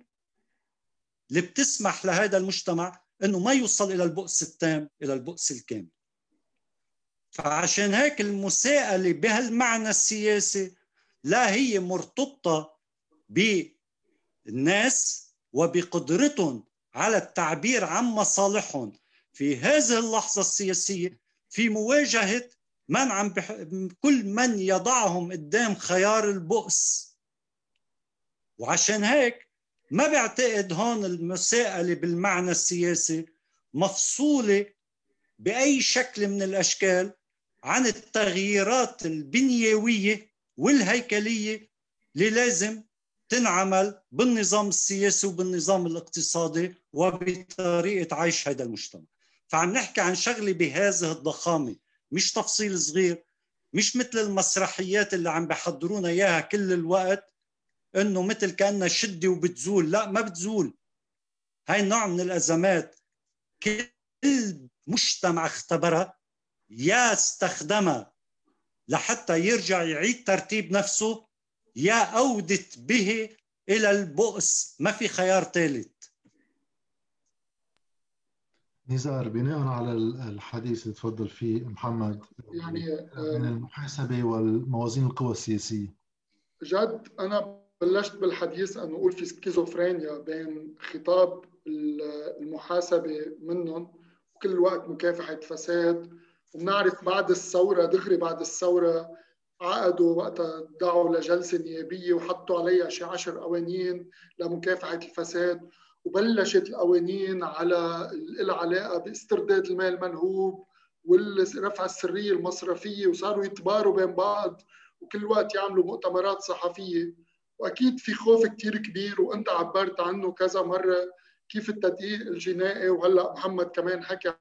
اللي بتسمح لهذا المجتمع إنه ما يوصل إلى البؤس التام إلى البؤس الكامل. فعشان هيك المساءلة بهالمعنى السياسي لا هي مرتبطة بالناس وبقدرتهم على التعبير عن مصالحهم. في هذه اللحظة السياسية في مواجهة من عم بح... كل من يضعهم قدام خيار البؤس. وعشان هيك ما بعتقد هون المساءلة بالمعنى السياسي مفصولة بأي شكل من الأشكال عن التغييرات البنيوية والهيكلية اللي لازم تنعمل بالنظام السياسي وبالنظام الاقتصادي وبطريقة عيش هذا المجتمع. فعم نحكي عن شغلة بهذه الضخامة مش تفصيل صغير مش مثل المسرحيات اللي عم بحضرونا إياها كل الوقت انه مثل كانها شدة وبتزول. لا ما بتزول. هاي النوع من الأزمات كل مجتمع اختبرها يا استخدمها لحتى يرجع يعيد ترتيب نفسه يا أودت به إلى البؤس. ما في خيار ثالث. نزار بناء على الحديث اللي تفضل فيه محمد يعني من آه، المحاسبة والموازين القوى السياسية. جد أنا بلشت بالحديث انه أقول في سكيزوفرينيا بين خطاب المحاسبة منهم وكل الوقت مكافحة فساد وبنعرف بعد الثورة دغري بعد الثورة عقدوا وقتها دعوا لجلسة نيابية وحطوا عليها شي عشر قوانين لمكافحة الفساد وبلشت القوانين على العلاقه باسترداد المال المنهوب ورفع السرية المصرفية وصاروا يتباروا بين بعض وكل وقت يعملوا مؤتمرات صحفية. وأكيد في خوف كثير كبير وأنت عبرت عنه كذا مرة كيف التدقيق الجنائي وهلأ محمد كمان حكى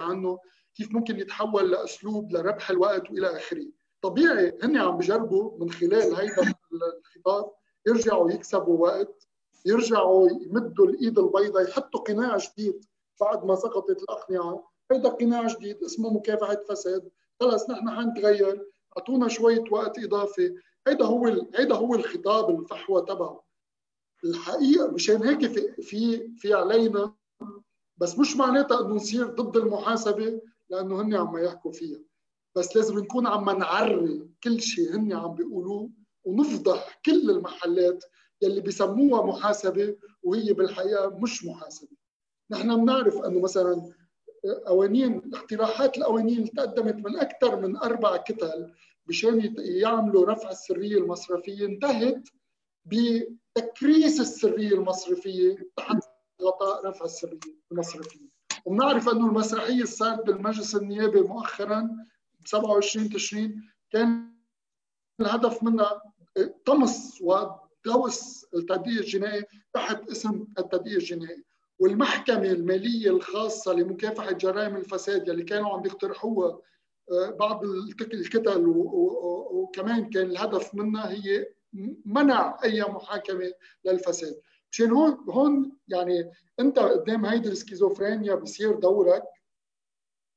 عنه كيف ممكن يتحول لأسلوب لربح الوقت وإلى آخره. طبيعي هن عم بجربوا من خلال هيدا الخطاب يرجعوا يكسبوا وقت يرجعوا يمدوا الإيد البيضاء يحطوا قناع جديد بعد ما سقطت الأقنعة. هيدا قناع جديد اسمه مكافحة فساد. خلص نحن حنتغير أعطونا شوية وقت إضافي. هيدا هو هيدا هو الخطاب الفحوى تبعه. الحقيقة مشان هيك في في في علينا بس مش معناتها إنه نصير ضد المحاسبة لأنه هن عم يحكوا فيها. بس لازم نكون عم نعري كل شيء هن عم بيقولوه ونفضح كل المحلات يلي بيسموها محاسبة وهي بالحقيقة مش محاسبة. نحن بنعرف إنه مثلا قوانين اقتراحات القوانين تقدمت من أكثر من أربع كتل بشان يعملوا رفع السرية المصرفية انتهت بتكريس السرية المصرفية تحت غطاء رفع السرية المصرفية. وبنعرف أنه المسرحية اللي صارت بالمجلس النيابي مؤخرا ب 27 تشرين كان الهدف منها طمس ودوس التدقيق الجنائي تحت اسم التدقيق الجنائي والمحكمة المالية الخاصة لمكافحة جرائم الفساد يلي كانوا عم يقترحوها بعض الكتل وكمان كان الهدف منها هي منع أي محاكمة للفساد. مشان هون هون يعني أنت قدام هيدي السكيزوفرينيا بصير دورك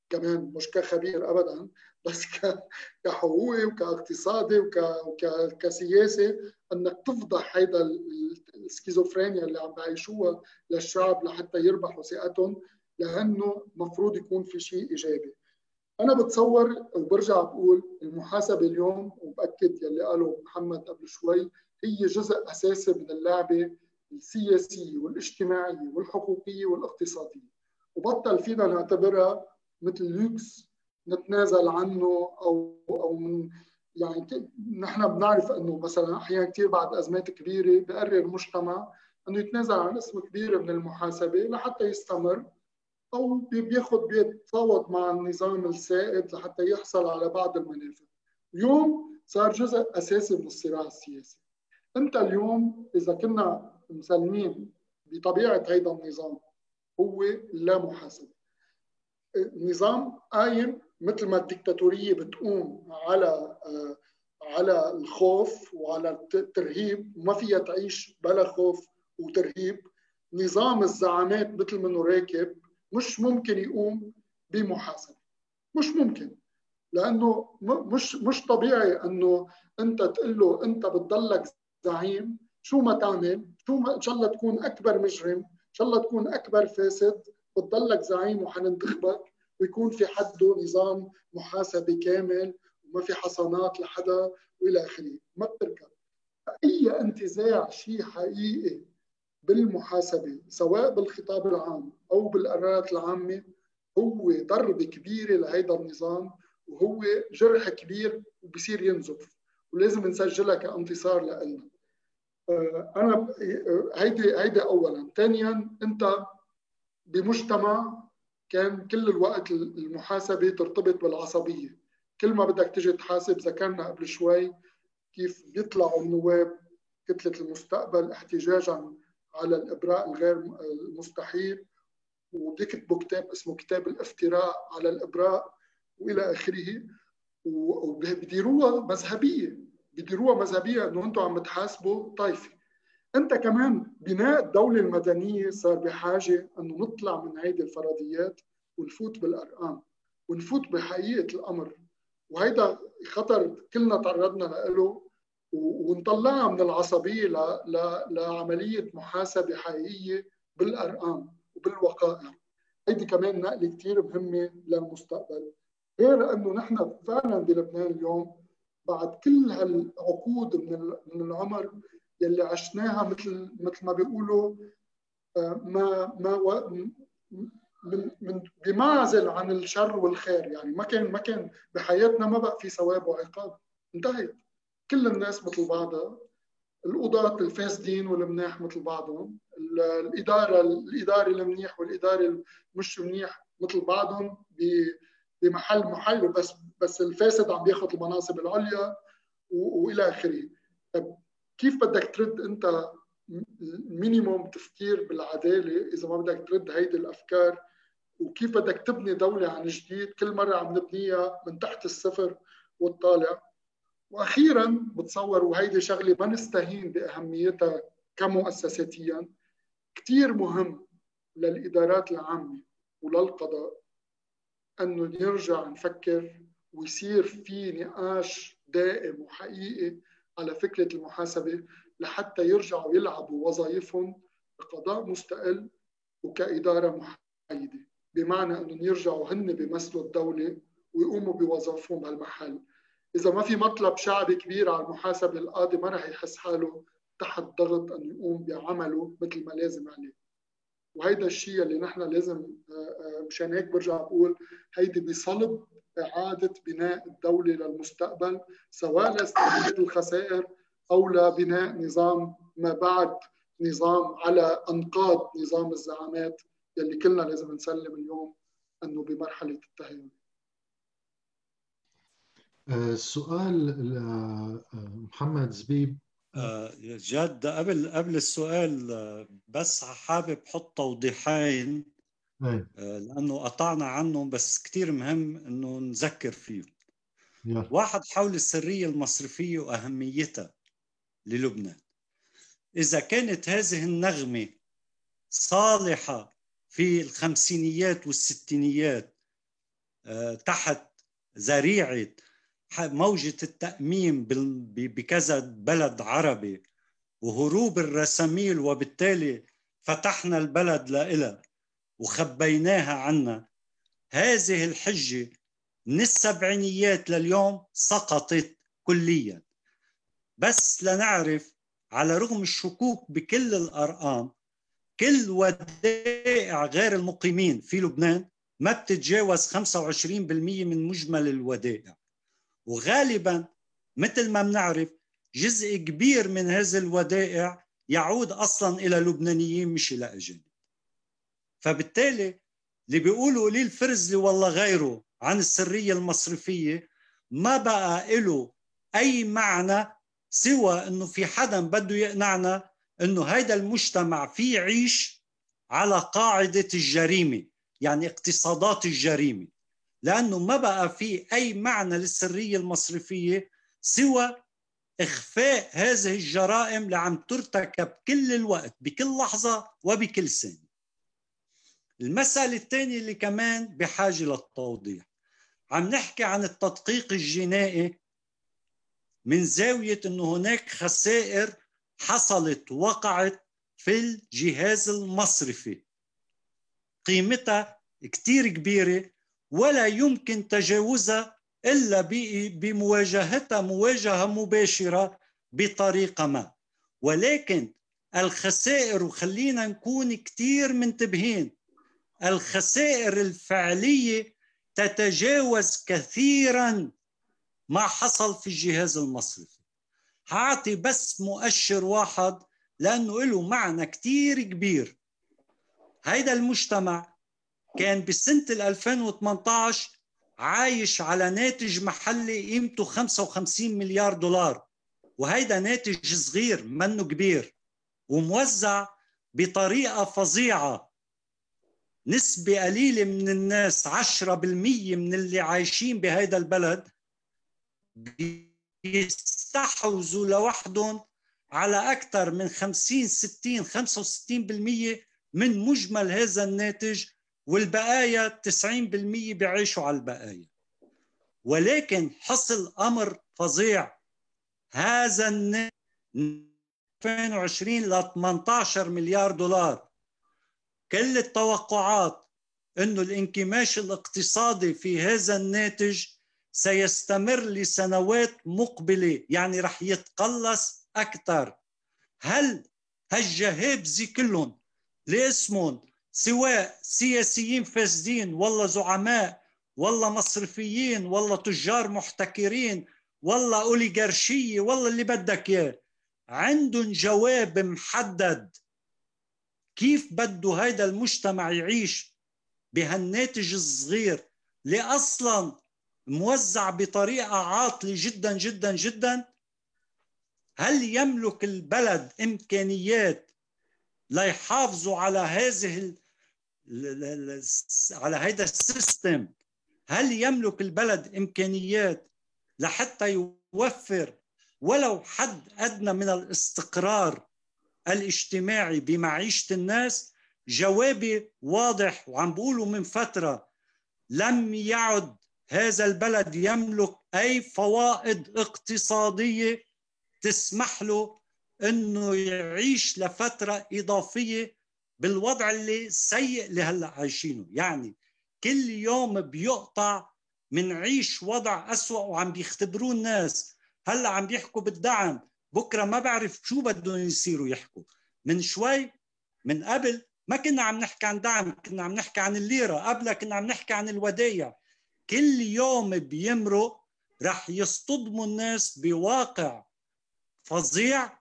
كمان مش كخبير ابدا بس [LAUGHS] كحقوقي وكاقتصادي وكسياسي إنك تفضح هيدا السكيزوفرينيا اللي عم بعيشوها للشعب لحتى يربحوا ثقتهم لأنه مفروض يكون في شيء إيجابي. أنا بتصور وبرجع بقول المحاسبة اليوم وبأكد يلي قاله محمد قبل شوي هي جزء أساسي من اللعبة السياسية والاجتماعية والحقوقية والاقتصادية. وبطل فينا نعتبرها مثل لوكس نتنازل عنه أو أو من يعني نحن بنعرف إنه مثلا أحيانا كثير بعد أزمات كبيرة بقرر المجتمع إنه يتنازل عن قسم كبير من المحاسبة لحتى يستمر. أو بياخذ بيتفاوض مع النظام السائد لحتى يحصل على بعض المنافع اليوم صار جزء أساسي من الصراع السياسي. أنت اليوم إذا كنا مسلمين بطبيعة هذا النظام هو لا محاسبه النظام قايم مثل ما الدكتاتورية بتقوم على على الخوف وعلى الترهيب. وما فيها تعيش بلا خوف وترهيب. نظام الزعامات مثل منه راكب مش ممكن يقوم بمحاسبة. مش ممكن. لأنه مش مش طبيعي إنه أنت تقول له أنت بتضلك زعيم شو ما تعمل شو ما إن شاء الله تكون أكبر مجرم إن شاء الله تكون أكبر فاسد بتضلك زعيم وحننتخبك ويكون في حده نظام محاسبه كامل وما في حصانات لحدا وإلى آخره. ما بتركب. أي انتزاع شيء حقيقي بالمحاسبة سواء بالخطاب العام أو بالقرارات العامة هو ضربة كبيرة لهيدا النظام وهو جرح كبير وبصير ينزف ولازم نسجلها كانتصار لنا آه، أنا آه، هيدي هيدي اولا. ثانيا أنت بمجتمع كان كل الوقت المحاسبة ترتبط بالعصبية. كل ما بدك تجي تحاسب ذكرنا قبل شوي كيف بيطلعوا النواب كتلة المستقبل احتجاجا على الإبراء الغير المستحيل وبيكتبوا كتاب اسمه كتاب الافتراء على الإبراء وإلى آخره. وبديروها مذهبية بيديروها مذهبية إنه أنتم عم تحاسبوا طائفه أنت كمان بناء الدولة المدنية صار بحاجة إنه نطلع من هيدي الفرضيات ونفوت بالارقام ونفوت بحقيقة الأمر. وهيدا خطر كلنا تعرضنا له ونطلعها من العصبية لعملية محاسبة حقيقية بالأرقام وبالوقائع. هيدي كمان نقلة كثير مهمة للمستقبل. غير إنه نحن فعلا بلبنان اليوم بعد كل هالعقود من من العمر يلي عشناها مثل مثل ما بيقولوا آه، ما ما من من بمعزل عن الشر والخير يعني. ما كان ما كان بحياتنا ما بقى في ثواب وعقاب. انتهت. كل الناس مثل بعضها القضاة الفاسدين والمناح مثل بعضهم الإدارة الإداري المنيح والإداري المش منيح مثل بعضهم بمحل محل بس بس الفاسد عم بياخذ المناصب العليا وإلى آخره. كيف بدك ترد أنت مينيموم تفكير بالعدالة إذا ما بدك ترد هيدي الأفكار؟ وكيف بدك تبني دولة عن جديد؟ كل مرة عم نبنيها من تحت الصفر والطالع. وأخيرا بتصور وهيدي شغلة ما نستهين بأهميتها كمؤسساتيا كثير مهم للإدارات العامة وللقضاء إنه نرجع نفكر ويصير في نقاش دائم وحقيقي على فكرة المحاسبة لحتى يرجعوا يلعبوا وظائفهم بقضاء مستقل وكإدارة محايدة بمعنى انه يرجعوا هن بيمثلوا الدولة ويقوموا بوظائفهم بهالمحل. إذا ما في مطلب شعبي كبير على المحاسبه القاضي ما راح يحس حاله تحت ضغط انه يقوم بعمله مثل ما لازم عليه. وهيدا الشيء اللي نحن لازم آه، آه، مشان هيك برجع بقول هيدي بصلب إعادة بناء الدولة للمستقبل سواء لاستعاده الخسائر أو لبناء نظام ما بعد نظام على أنقاض نظام الزعامات يلي كلنا لازم نسلم اليوم أنه بمرحلة التهيئه السؤال محمد زبيب. آه، جد قبل قبل السؤال آه، بس حابب حط توضيحين آه، لأنه قطعنا عنهم بس كثير مهم إنه نذكر فيهم. واحد حول السرية المصرفية وأهميتها للبنان. إذا كانت هذه النغمة صالحة في الخمسينيات والستينيات تحت ذريعة موجة التأميم بكذا بلد عربي وهروب الرساميل وبالتالي فتحنا البلد لإلها وخبيناها عنا. هذه الحجة من السبعينيات لليوم سقطت كليا. بس لنعرف على رغم الشكوك بكل الأرقام كل ودائع غير المقيمين في لبنان ما بتتجاوز 25% من مجمل الودائع. وغالبا مثل ما بنعرف جزء كبير من هذه الودائع يعود أصلا إلى لبنانيين مش إلى اجانب فبالتالي اللي بيقولوا لي الفرزلي والله غيره عن السرية المصرفية ما بقى له أي معنى سوى إنه في حدا بده يقنعنا إنه هيدا المجتمع فيه يعيش على قاعدة الجريمة يعني اقتصادات الجريمة. لأنه ما بقى في أي معنى للسرية المصرفية سوى إخفاء هذه الجرائم اللي عم ترتكب كل الوقت بكل لحظة وبكل سنه المسألة الثانية اللي كمان بحاجة للتوضيح. عم نحكي عن التدقيق الجنائي من زاوية أنه هناك خسائر حصلت وقعت في الجهاز المصرفي. قيمتها كتير كبيرة ولا يمكن تجاوزها إلا بمواجهتها مواجهة مباشرة بطريقة ما. ولكن الخسائر وخلينا نكون كثير منتبهين الخسائر الفعلية تتجاوز كثيرا ما حصل في الجهاز المصرفي. هعطي بس مؤشر واحد لأنه له معنى كثير كبير. هيدا المجتمع كان بسنة 2018 عايش على ناتج محلي قيمته 55 مليار دولار. وهيدا ناتج صغير منه كبير. وموزع بطريقة فظيعة. نسبة قليلة من الناس 10% من اللي عايشين بهيدا البلد بيست بيستحوذوا لوحدهم على أكثر من 50 60 65% من مجمل هذا الناتج والبقايا 90% بيعيشوا على البقايا. ولكن حصل أمر فظيع. هذا الناتج 2020 ل 18 مليار دولار. كل التوقعات إنه الانكماش الاقتصادي في هذا الناتج سيستمر لسنوات مقبلة يعني رح يتقلص أكثر. هل هالجهابزه كلهم لإسمهم سواء سياسيين فاسدين والله زعماء والله مصرفيين والله تجار محتكرين والله أوليغارشية والله اللي بدك إياه. عندهم جواب محدد. كيف بده هيدا المجتمع يعيش بهالناتج الصغير اللي أصلا موزع بطريقة عاطلة جدا جدا جدا؟ هل يملك البلد إمكانيات ليحافظوا على هذه على هذا السيستم هل يملك البلد إمكانيات لحتى يوفر ولو حد أدنى من الاستقرار الاجتماعي بمعيشة الناس؟ جوابي واضح وعم بقوله من فترة لم يعد هذا البلد يملك أي فوائد اقتصادية تسمح له إنه يعيش لفترة إضافية بالوضع اللي سيء اللي هلا عايشينه. يعني كل يوم بيقطع منعيش وضع أسوأ وعم بيختبروه الناس. هلا عم بيحكوا بالدعم. بكرة ما بعرف شو بدهم يصيروا يحكوا. من شوي من قبل ما كنا عم نحكي عن دعم كنا عم نحكي عن الليرة. قبلها كنا عم نحكي عن الودايع كل يوم بيمرق رح يصطدموا الناس بواقع فظيع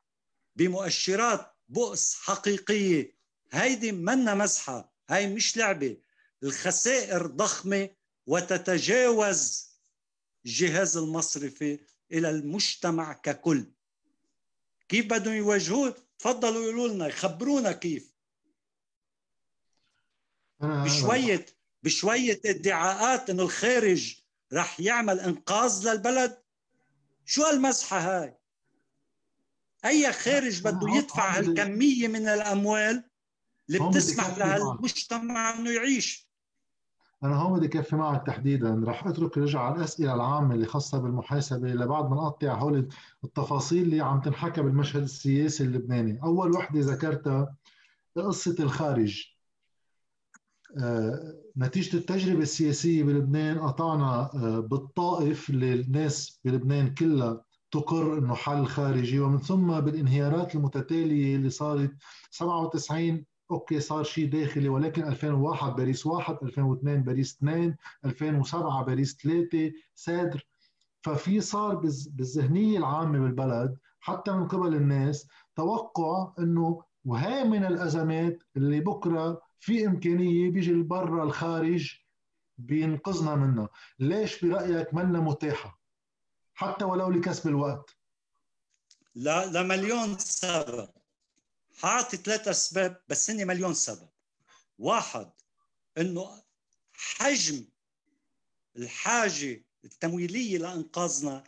بمؤشرات بؤس حقيقية. هيدي منا مزحه هاي مش لعبة. الخسائر ضخمة وتتجاوز الجهاز المصرفي إلى المجتمع ككل. كيف بدهم يواجهوه؟ تفضلوا يقولوا لنا يخبرونا كيف. بشويه بشوية ادعاءات إنه الخارج رح يعمل إنقاذ للبلد. شو هالمزحه هاي؟ أي خارج بده يدفع هالكميه من الأموال اللي بتسمح لهالمجتمع إنه يعيش. أنا هون بدي كفي معك تحديدا. رح أترك رجع على الأسئلة العامة اللي خاصة بالمحاسبة لبعد ما نقطع هول التفاصيل اللي عم تنحكى بالمشهد السياسي اللبناني. أول وحدة ذكرتها قصة الخارج. آه، نتيجة التجربة السياسية بلبنان قطعنا آه، بالطائف اللي الناس بلبنان كلها تقر إنه حل خارجي. ومن ثم بالانهيارات المتتالية اللي صارت 97 okay صار شيء داخلي ولكن 2001 باريس 1 2002 باريس 2 2007 باريس 3 c'est-à-dire ففي صار بالذهنية العامة بالبلد حتى من قبل الناس توقع إنه وهي من الأزمات اللي بكرة في إمكانية بيجي البرا الخارج بينقذنا منها. ليش برأيك منا متاحة؟ حتى ولو لكسب الوقت. لا لمليون سبب. حاعطي ثلاث أسباب بس هن مليون سبب. واحد إنه حجم الحاجة التمويلية لإنقاذنا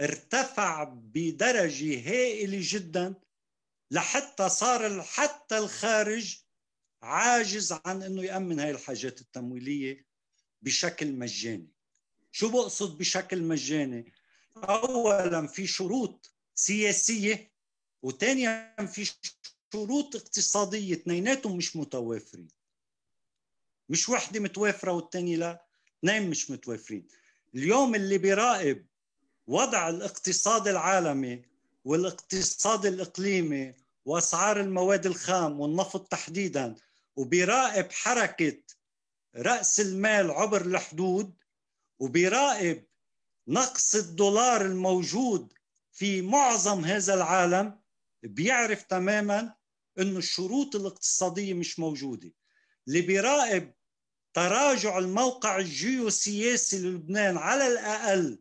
ارتفع بدرجة هائلة جدا لحتى صار حتى الخارج عاجز عن إنه يأمن هاي الحاجات التمويلية بشكل مجاني. شو بقصد بشكل مجاني؟ اولا في شروط سياسية وثانيا في شروط اقتصادية اثنيناتهم مش متوافرين. مش وحدة متوافرة والثانية لا اثنين مش متوافرين. اليوم اللي بيراقب وضع الاقتصاد العالمي والاقتصاد الإقليمي وأسعار المواد الخام والنفط تحديدا وبيراقب حركة رأس المال عبر الحدود وبيراقب نقص الدولار الموجود في معظم هذا العالم بيعرف تماما إنه الشروط الاقتصادية مش موجودة. اللي بيراقب تراجع الموقع الجيوسياسي للبنان على الأقل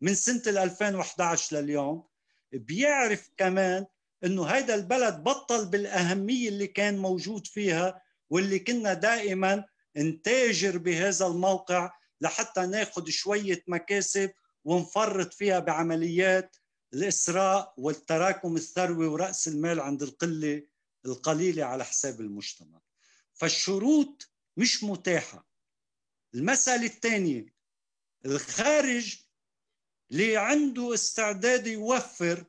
من سنة 2011 لليوم بيعرف كمان إنه هيدا البلد بطل بالأهمية اللي كان موجود فيها واللي كنا دائما نتاجر بهذا الموقع لحتى ناخذ شوية مكاسب ونفرط فيها بعمليات الإسراء والتراكم الثروي ورأس المال عند القلة القليلة على حساب المجتمع. فالشروط مش متاحة. المسألة الثانية الخارج اللي عنده استعداد يوفر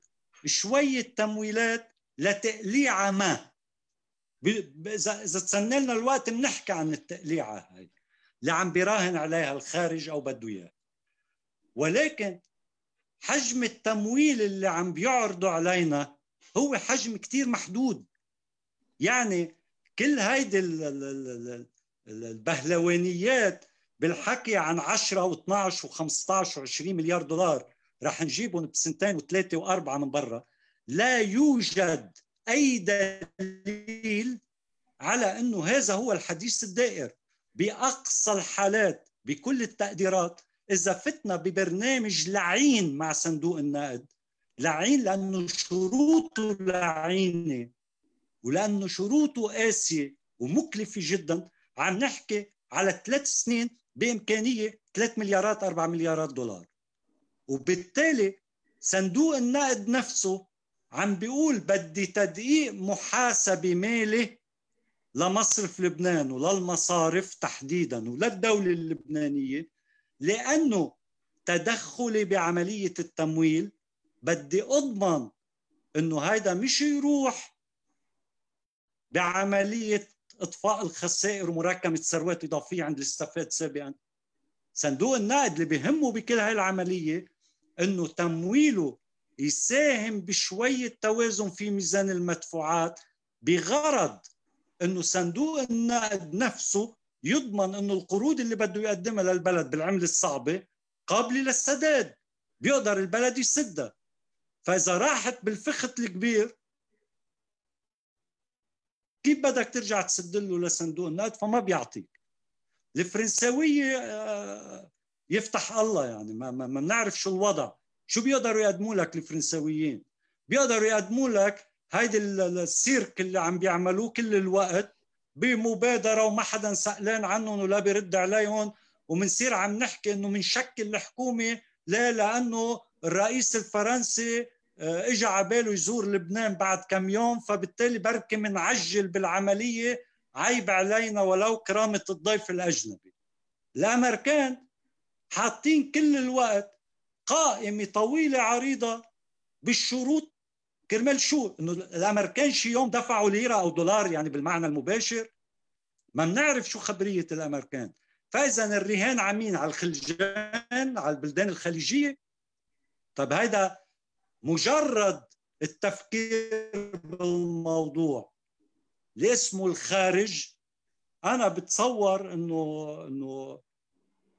شوية تمويلات لتقليعة ما. إذا إذا تسنى لنا الوقت بنحكي عن التقليعة هاي. اللي عم بيراهن عليها الخارج أو بده إياه. ولكن حجم التمويل اللي عم بيعرضوا علينا هو حجم كتير محدود. يعني كل هيدي البهلوانيات بالحكي عن 10 و12 و15 و20 مليار دولار رح نجيبهم بسنتين وثلاثة وأربعة من برا. لا يوجد أي دليل على إنه هذا هو الحديث الدائر. بأقصى الحالات بكل التقديرات إذا فتنا ببرنامج لعين مع صندوق النقد لعين لأنه شروطه لعينة. ولأنه شروطه قاسية ومكلفة جدا. عم نحكي على ثلاث سنين بإمكانية 3 مليارات 4 مليارات دولار. وبالتالي صندوق النقد نفسه عم بيقول بدي تدقيق محاسبة مالي لمصرف لبنان وللمصارف تحديدا وللدولة اللبنانية لأنه تدخلي بعملية التمويل بدي أضمن إنه هيدا مش يروح بعملية إطفاء الخسائر ومراكمه ثروات إضافية عند الاستفاد سابقا. صندوق النقد اللي بيهمه بكل هاي العملية إنه تمويله يساهم بشوية توازن في ميزان المدفوعات بغرض إنه صندوق النقد نفسه يضمن إنه القروض اللي بده يقدمها للبلد بالعملة الصعبة قابلة للسداد بيقدر البلد يسدها. فإذا راحت بالفخت الكبير كيف بدك ترجع تسد له لصندوق النقد فما بيعطيك. الفرنساويه آه، يفتح الله يعني ما ما بنعرف شو الوضع. شو بيقدروا يقدموا لك الفرنساويين؟ بيقدروا يقدموا لك هيدي السيرك اللي عم بيعملوه كل الوقت بمبادرة وما حدا سألان عنهم ولا بيرد عليهم ومنصير عم نحكي إنه منشكل الحكومة لا لأنه الرئيس الفرنسي اجى على باله يزور لبنان بعد كم يوم فبالتالي بركي منعجل بالعملية عيب علينا ولو كرامة الضيف الأجنبي. الأمريكان حاطين كل الوقت قائمة طويلة عريضة بالشروط. كرمال شو؟ إنه الأمريكان شي يوم دفعوا ليرة أو دولار يعني بالمعنى المباشر. ما بنعرف شو خبرية الأمريكان. فإذا الرهان عمين على الخلجان على البلدان الخليجية. طيب هيدا مجرد التفكير بالموضوع. اللي اسمه الخارج أنا بتصور إنه إنه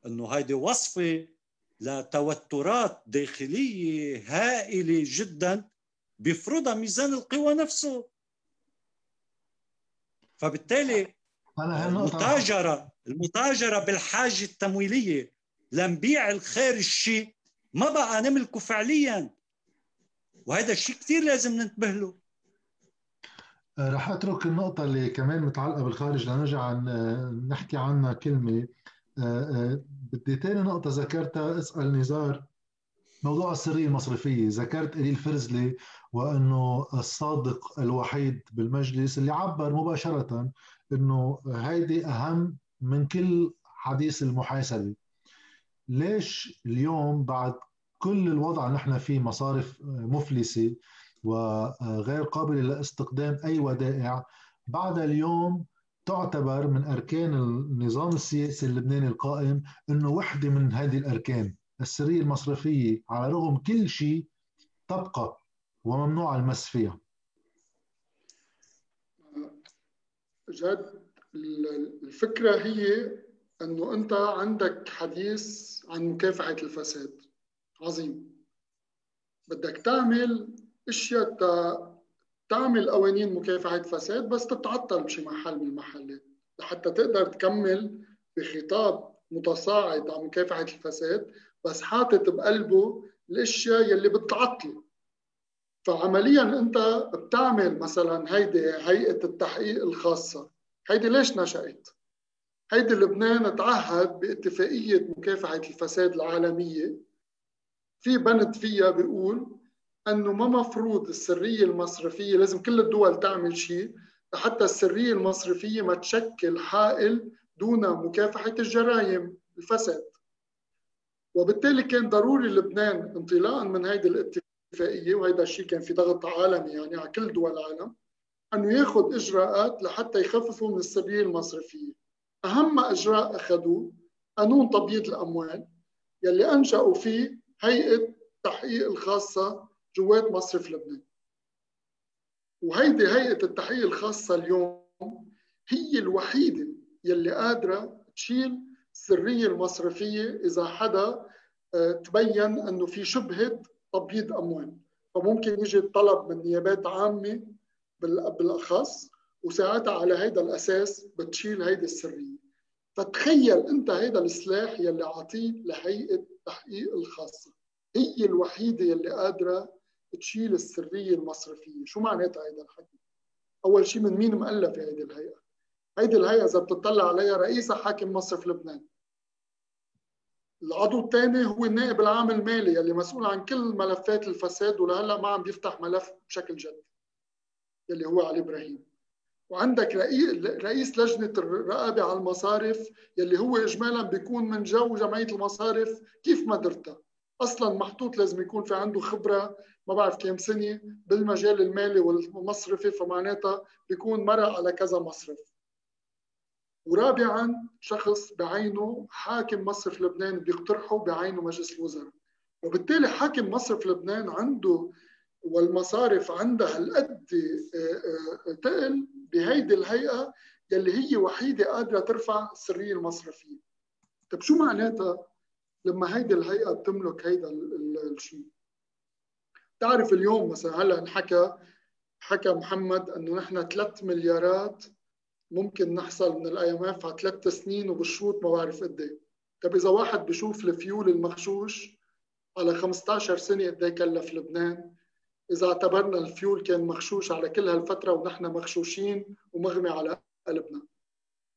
إنه هيدي وصفة لتوترات داخلية هائلة جدا بيفرضها ميزان القوى نفسه. فبالتالي المتاجرة المتاجرة بالحاجة التمويلية لنبيع الخارج شيء ما بقى نملكه فعليا. وهذا الشيء كثير لازم ننتبه له. آه، رح أترك النقطة اللي كمان متعلقة بالخارج لنرجع عن نحكي عنها كلمة. آه، آه، بدي تاني نقطة ذكرتها. اسأل نزار. موضوع السرية المصرفية. ذكرت إلي الفرزلي وأنه الصادق الوحيد بالمجلس اللي عبر مباشرة أنه هيدي أهم من كل حديث المحاسبة. ليش اليوم بعد كل الوضع نحن فيه مصارف مفلسة وغير قابلة لاستقدام أي ودائع بعد اليوم تعتبر من أركان النظام السياسي اللبناني القائم أنه وحدة من هذه الأركان. السرية المصرفية على رغم كل شيء تبقى وممنوع المس فيها. جد الفكرة هي أنه أنت عندك حديث عن مكافحة الفساد. عظيم. بدك تعمل أشياء تعمل قوانين مكافحة فساد بس تتعطل بشي محل من المحلات لحتى تقدر تكمل بخطاب متصاعد عن مكافحة الفساد بس حاطط بقلبه الأشياء يلي بتعطله فعمليا أنت بتعمل مثلا هيدي هيئة التحقيق الخاصة. هيدي ليش نشأت؟ هيدي لبنان تعهد باتفاقية مكافحة الفساد العالمية في بند فيها بيقول أنه ما مفروض السرية المصرفية لازم كل الدول تعمل شيء حتى السرية المصرفية ما تشكل حائل دون مكافحة الجرائم الفساد. وبالتالي كان ضروري لبنان انطلاقا من هذه الاتفاقية وهذا الشيء كان في ضغط عالمي يعني على كل دول العالم أنه ياخذ إجراءات لحتى يخففوا من السرية المصرفية. أهم إجراء أخذوه قانون تبييض الأموال يلي أنشأوا فيه هيئة التحقيق الخاصة جوات مصرف لبنان. وهيدي هيئة التحقيق الخاصة اليوم هي الوحيدة يلي قادرة تشيل السريه المصرفية إذا حدا آه، تبين إنه في شبهة تبييض أموال. فممكن يجي الطلب من نيابات عامة بالأخص وساعتها على هذا الأساس بتشيل هيدي السرية. فتخيل أنت هيدا السلاح يلي عطيه لهيئة التحقيق الخاصه هي الوحيدة يلي قادرة تشيل السرية المصرفية. شو معناتها هيدا؟ الحكي. أول شيء من مين مؤلف هيدي الهيئة؟ هيدي الهيئة إذا بتطلع عليها رئيسها حاكم مصرف لبنان. العضو الثاني هو النائب العام المالي يلي مسؤول عن كل ملفات الفساد ولهلأ ما عم بيفتح ملف بشكل جدي يلي هو علي إبراهيم. وعندك رئيس لجنة الرقابة على المصارف يلي هو اجمالا بيكون من جو جمعية المصارف كيف ما درتها. أصلا محطوط لازم يكون في عنده خبرة ما بعرف كم سنة بالمجال المالي والمصرفي فمعناتها بيكون مرق على كذا مصرف. ورابعا شخص بعينه حاكم مصرف لبنان بيقترحه بعينه مجلس الوزراء. وبالتالي حاكم مصرف لبنان عنده والمصارف عندها هالقد تقل بهيدي الهيئة يلي هي وحيدة قادرة ترفع السريه المصرفية. طيب شو معناتها لما هيدي الهيئة بتملك هيدا الشيء؟ تعرف اليوم مثلا هلأ انحكى حكى محمد إنه نحن 3 مليارات ممكن نحصل من ال IMF على ثلاث سنين وبالشروط ما بعرف قد إيه. طيب إذا واحد بشوف الفيول المغشوش على 15 سنة قد إيه كلف لبنان إذا اعتبرنا الفيول كان مغشوش على كل هالفترة ونحن مغشوشين ومغمي على قلبنا.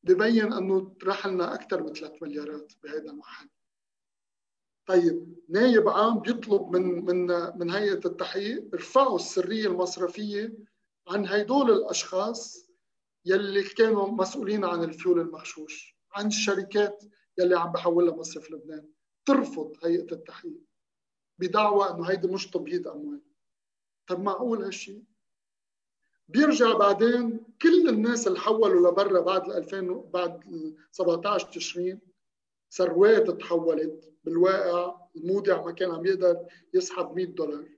ببين أنه راح لنا أكثر من 3 مليارات بهذا المحل. طيب نايب عام بيطلب من من من هيئة التحقيق ارفعوا السرية المصرفية عن هدول الأشخاص يلي كانوا مسؤولين عن الفيول المغشوش عن الشركات يلي عم بحولها مصرف لبنان. ترفض هيئة التحقيق بدعوى إنه هيدي مش تبييض أموال. طب معقول هالشيء بيرجع بعدين كل الناس اللي حولوا لبرا بعد 2000 بعد 17 تشرين ثروات تحولت بالواقع. المودع ما كان عم يقدر يسحب 100 دولار.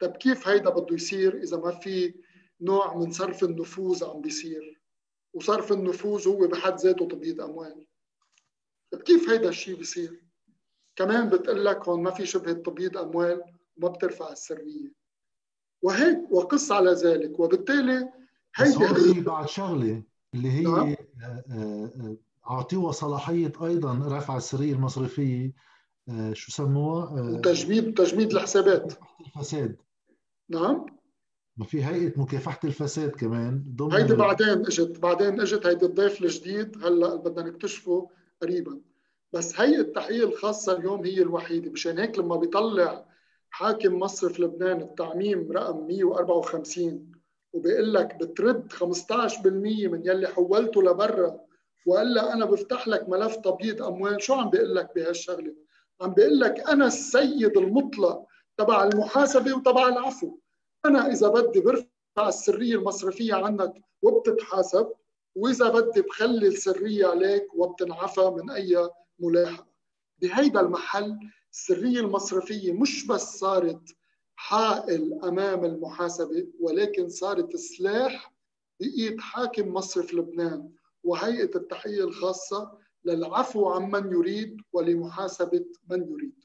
طب كيف هيدا بده يصير إذا ما في نوع من صرف النفوذ عم بيصير؟ وصرف النفوذ هو بحد ذاته تبييض أموال. طب كيف هيدا الشيء بيصير؟ كمان بتقول لك هون ما في شبهه تبييض أموال وما بترفع السرية. وهيك وقص على ذلك. وبالتالي هيدي بعد شغله اللي هي نعم. آه، آه، آه، اعطيوها صلاحية أيضا رفع السريه المصرفيه شو سموها؟ وتجميد تجميد الحسابات. الفساد. نعم. ما في هيئة مكافحة الفساد كمان ضمن هيدي بعدين اجت بعدين إجت هيدي الضيف الجديد هلأ بدنا نكتشفه قريبا. بس هيئة التحقيق الخاصة اليوم هي الوحيدة مشان هيك لما بيطلع حاكم مصرف لبنان التعميم رقم 154 وبيقول لك بترد 15% من يلي حولته لبرا والا أنا بفتح لك ملف تبييض أموال. شو عم بيقول لك بهالشغلة؟ عم بيقول لك أنا السيد المطلق تبع المحاسبة وتبع العفو. أنا إذا بدي برفع السرية المصرفية عنك وبتتحاسب وإذا بدي بخلي السرية عليك وبتنعفى من أي ملاحقة. بهيدا المحل السرية المصرفية مش بس صارت حائل أمام المحاسبة ولكن صارت سلاح بإيد حاكم مصرف لبنان. وهيئة التحية الخاصة للعفو عمن يريد ولمحاسبة من يريد.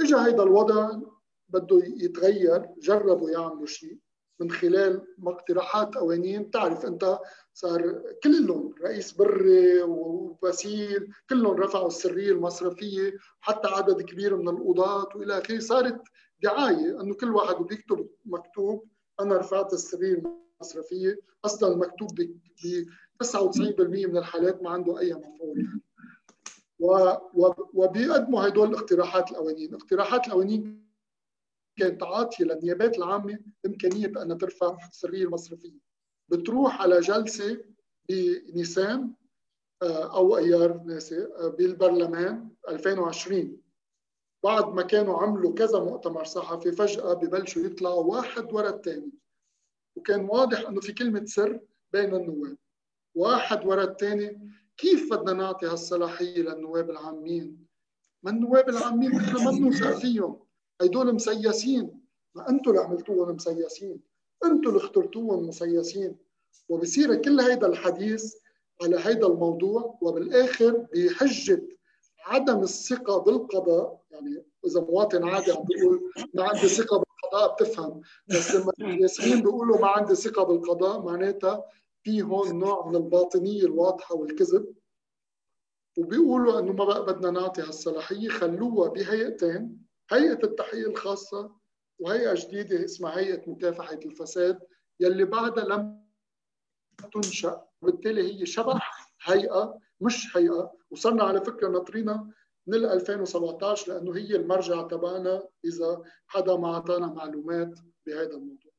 إجا هيدا الوضع بده يتغير جربوا يعملوا شيء. من خلال مقترحات قوانين تعرف انت صار كلهم رئيس بري وبسيل كلهم رفعوا السرية المصرفية حتى عدد كبير من القضاة وإلى آخره. صارت دعاية إنه كل واحد بيكتب مكتوب أنا رفعت السرية المصرفية. أصلا المكتوب ب 99% من الحالات ما عنده أي مفعول. يعني وبيقدموا هدول الاقتراحات القوانين. اقتراحات القوانين كانت عاطية للنيابات العامة امكانيه ان ترفع السريه المصرفية. بتروح على جلسة بنيسان آه، أو أيار ناسي آه، بالبرلمان 2020 بعد ما كانوا عملوا كذا مؤتمر صحفي فجأة ببلشوا يطلعوا واحد ورا الثاني. وكان واضح إنه في كلمة سر بين النواب. واحد ورا الثاني كيف بدنا نعطي هالصلاحية للنواب العامين؟ ما النواب العامين نحن ما بنوثق فيهم. هدول مسيسين. ما أنتم اللي عملتوهم مسيسين. أنتم اللي اخترتوهم مسيسين. وبصير كل هيدا الحديث على هيدا الموضوع وبالآخر بحجه عدم الثقة بالقضاء. يعني إذا مواطن عادي عم بيقول ما عندي ثقة بالقضاء بتفهم. بس لما الياسرين بيقولوا ما عندي ثقة بالقضاء معناتها في هون نوع من الباطنية الواضحة والكذب. وبيقولوا إنه ما بقى بدنا نعطي هالصلاحية خلوها بهيئتين. هيئة التحقيق الخاصة وهيئة جديدة اسمها هيئة مكافحة الفساد يلي بعدها لم تنشأ وبالتالي هي شبه هيئة مش هيئة. وصرنا على فكرة ناطرينا من 2017 لأنه هي المرجع تبعنا إذا حدا ما أعطانا معلومات بهذا الموضوع.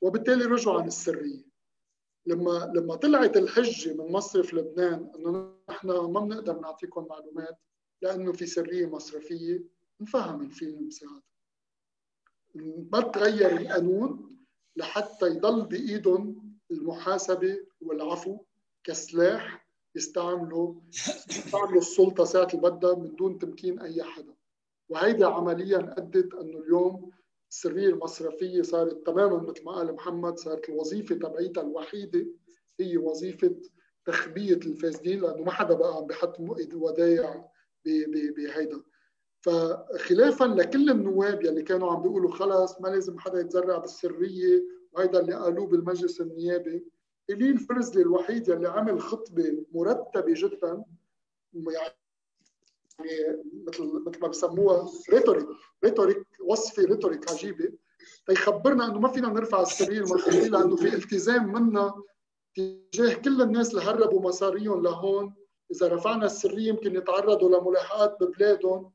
وبالتالي رجعوا عن السرية. لما لما طلعت الحجة من مصرف لبنان إنه نحن ما بنقدر نعطيكم معلومات لأنه في سرية مصرفية نفهم الفيلم ساعتها ما تغير القانون لحتى يضل بإيدهم المحاسبة والعفو كسلاح يستعملوا يستعملوا السلطة ساعة اللي بدها من دون تمكين أي حدا. وهيدا عمليا أدت أنه اليوم السرية المصرفية صارت تماما مثل ما قال محمد صارت الوظيفة تبعيتها الوحيدة هي وظيفة تخبية الفاسدين لأنه ما حدا بقى عم بحط ودايع بهيدا. فخلافا لكل النواب يلي كانوا عم بيقولوا خلص ما لازم حدا يتزرع بالسرية وهيدا اللي قالوه بالمجلس النيابي. إلين فرزلي الوحيد يلي عمل خطبة مرتبة جدا يعني مثل مثل ما بسموها rhetoric rhetoric وصفة rhetoric عجيبة. تيخبرنا إنه ما فينا نرفع السريه المصرفية لأنه في التزام منا تجاه كل الناس اللي هربوا مصاريهم لهون. إذا رفعنا السرية يمكن يتعرضوا لملاحقات ببلادهم.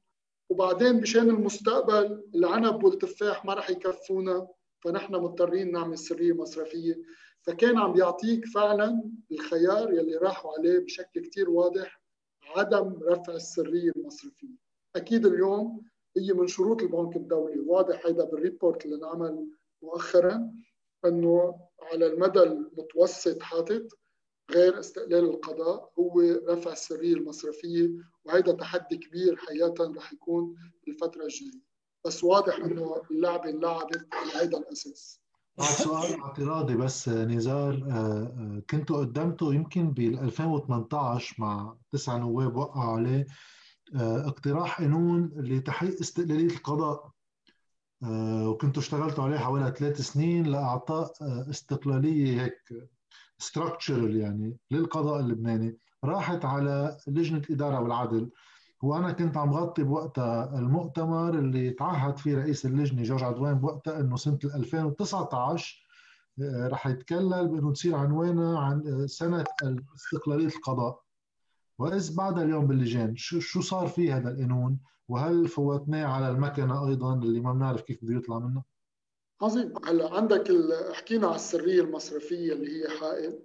وبعدين مشان المستقبل العنب والتفاح ما راح يكفونا فنحن مضطرين نعمل سرية مصرفية. فكان عم بيعطيك فعلا الخيار يلي راحوا عليه بشكل كثير واضح عدم رفع السرية المصرفية. أكيد اليوم هي من شروط البنك الدولي. واضح هيدا بالريبورت اللي انعمل مؤخرا إنه على المدى المتوسط حاطط غير استقلال القضاء هو رفع السريه المصرفية وهذا تحدي كبير حقيقه رح يكون بالفترة الجاية. بس واضح إنه اللعبة انلعبت على هذا الاساس سؤال اعتراضي بس نزار آه، آه، كنتوا قدمتوا يمكن بال 2018 مع تسع نواب وقعوا عليه آه، اقتراح قانون لتحقيق استقلالية القضاء. وكنتوا اشتغلتوا عليه حوالي ثلاث سنين لإعطاء استقلالية هيك. ستراكتشرال يعني للقضاء اللبناني راحت على لجنة الاداره والعدل وأنا كنت عم غطي بوقتها المؤتمر اللي تعهد فيه رئيس اللجنة جورج عدوان بوقتها إنه سنة 2019 آه، رح يتكلل بإنه تصير عنوانها عن آه، سنة استقلالية القضاء. وإذ بعد اليوم باللجان شو صار فيه هذا القانون؟ وهل فوتناه على المكنة أيضا اللي ما بنعرف كيف بده يطلع منه؟ عظيم هلا عندك حكينا على السرية المصرفية اللي هي حائل.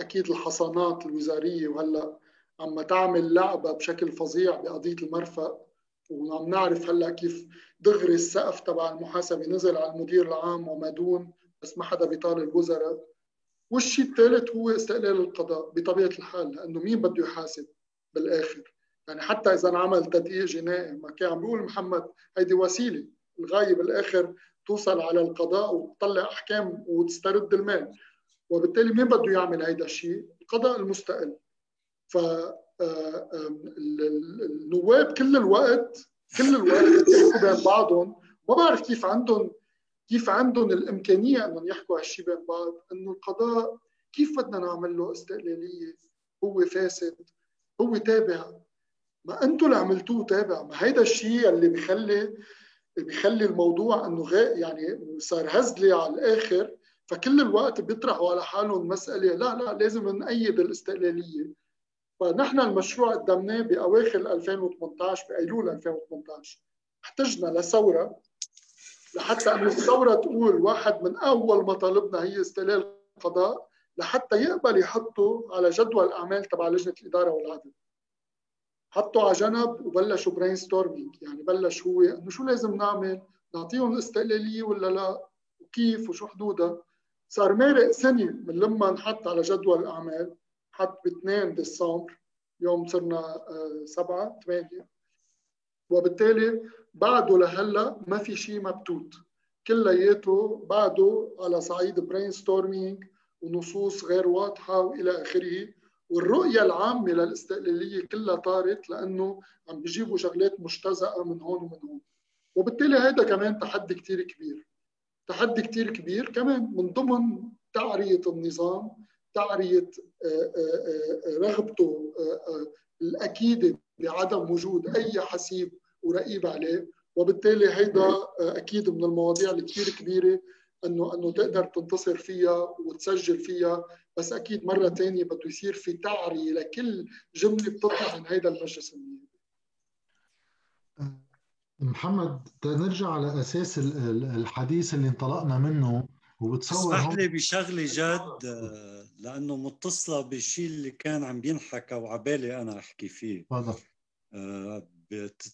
أكيد الحصانات الوزارية وهلا عم تعمل لعبة بشكل فظيع بقضية المرفق وعم نعرف هلا كيف دغري السقف تبع المحاسبة نزل على المدير العام وما دون بس ما حدا بيطالب الوزراء. والشيء الثالث هو استقلال القضاء بطبيعة الحال لأنه مين بده يحاسب بالآخر؟ يعني حتى إذا انعمل تدقيق جنائي ما كان عم بيقول محمد هيدي وسيلة الغايه بالاخر توصل على القضاء وتطلع أحكام وتسترد المال. وبالتالي مين بده يعمل هيدا الشيء؟ القضاء المستقل. ف آه، النواب كل الوقت كل الوقت يحكوا بين بعضهم. ما بعرف كيف عندهم كيف عندهم الإمكانية إنهم يحكوا هالشيء بين بعض. إنه القضاء كيف بدنا نعمل له استقلالية؟ هو فاسد هو تابع. ما أنتم اللي عملتوه تابع. ما هيدا الشيء اللي بيخلي بيخلي الموضوع إنه غير يعني صار هزلي على الآخر فكل الوقت بيطرحوا على حالهم مسألة لا لا لازم نأيد الاستقلالية. فنحن المشروع قدمناه بأواخر 2018 بأيلول 2018 احتجنا لثورة لحتى انه الثورة تقول واحد من أول مطالبنا هي استقلال القضاء لحتى يقبل يحطوا على جدول الأعمال تبع لجنة الإدارة والعدل. حطوا على جنب وبلشوا brainstorming يعني بلش هو إنه شو لازم نعمل؟ نعطيهم الاستقلاليه ولا لا؟ وكيف؟ وشو حدودها؟ صار مارق سنة من لما نحط على جدول الأعمال. حط ب 2 ديسمبر يوم صرنا 7 آه، 8 وبالتالي بعده لهلأ ما في شيء مبتوت. كلياته بعده على صعيد brainstorming ونصوص غير واضحة وإلى آخره. والرؤية العامة للاستقلالية كلها طارت لأنه عم بيجيبوا شغلات مجتزأة من هون ومن هون. وبالتالي هذا كمان تحدي كثير كبير. تحدي كثير كبير كمان من ضمن تعرية النظام تعرية آه، آه، آه، رغبته الأكيدة بعدم وجود أي حسيب ورقيب عليه. وبالتالي هيدا أكيد من المواضيع الكثير كبيرة إنه إنه تقدر تنتصر فيها وتسجل فيها بس أكيد مرة ثانية بده يصير في تعريه لكل جملة بتطلع من هيدا المجلس النيابي. محمد نرجع على أساس الحديث اللي انطلقنا منه وبتصور اسمح لي بشغلة جد لأنه متصلة بالشيء اللي كان عم بينحكى وعبالي أنا أحكي فيه. تفضل. آه،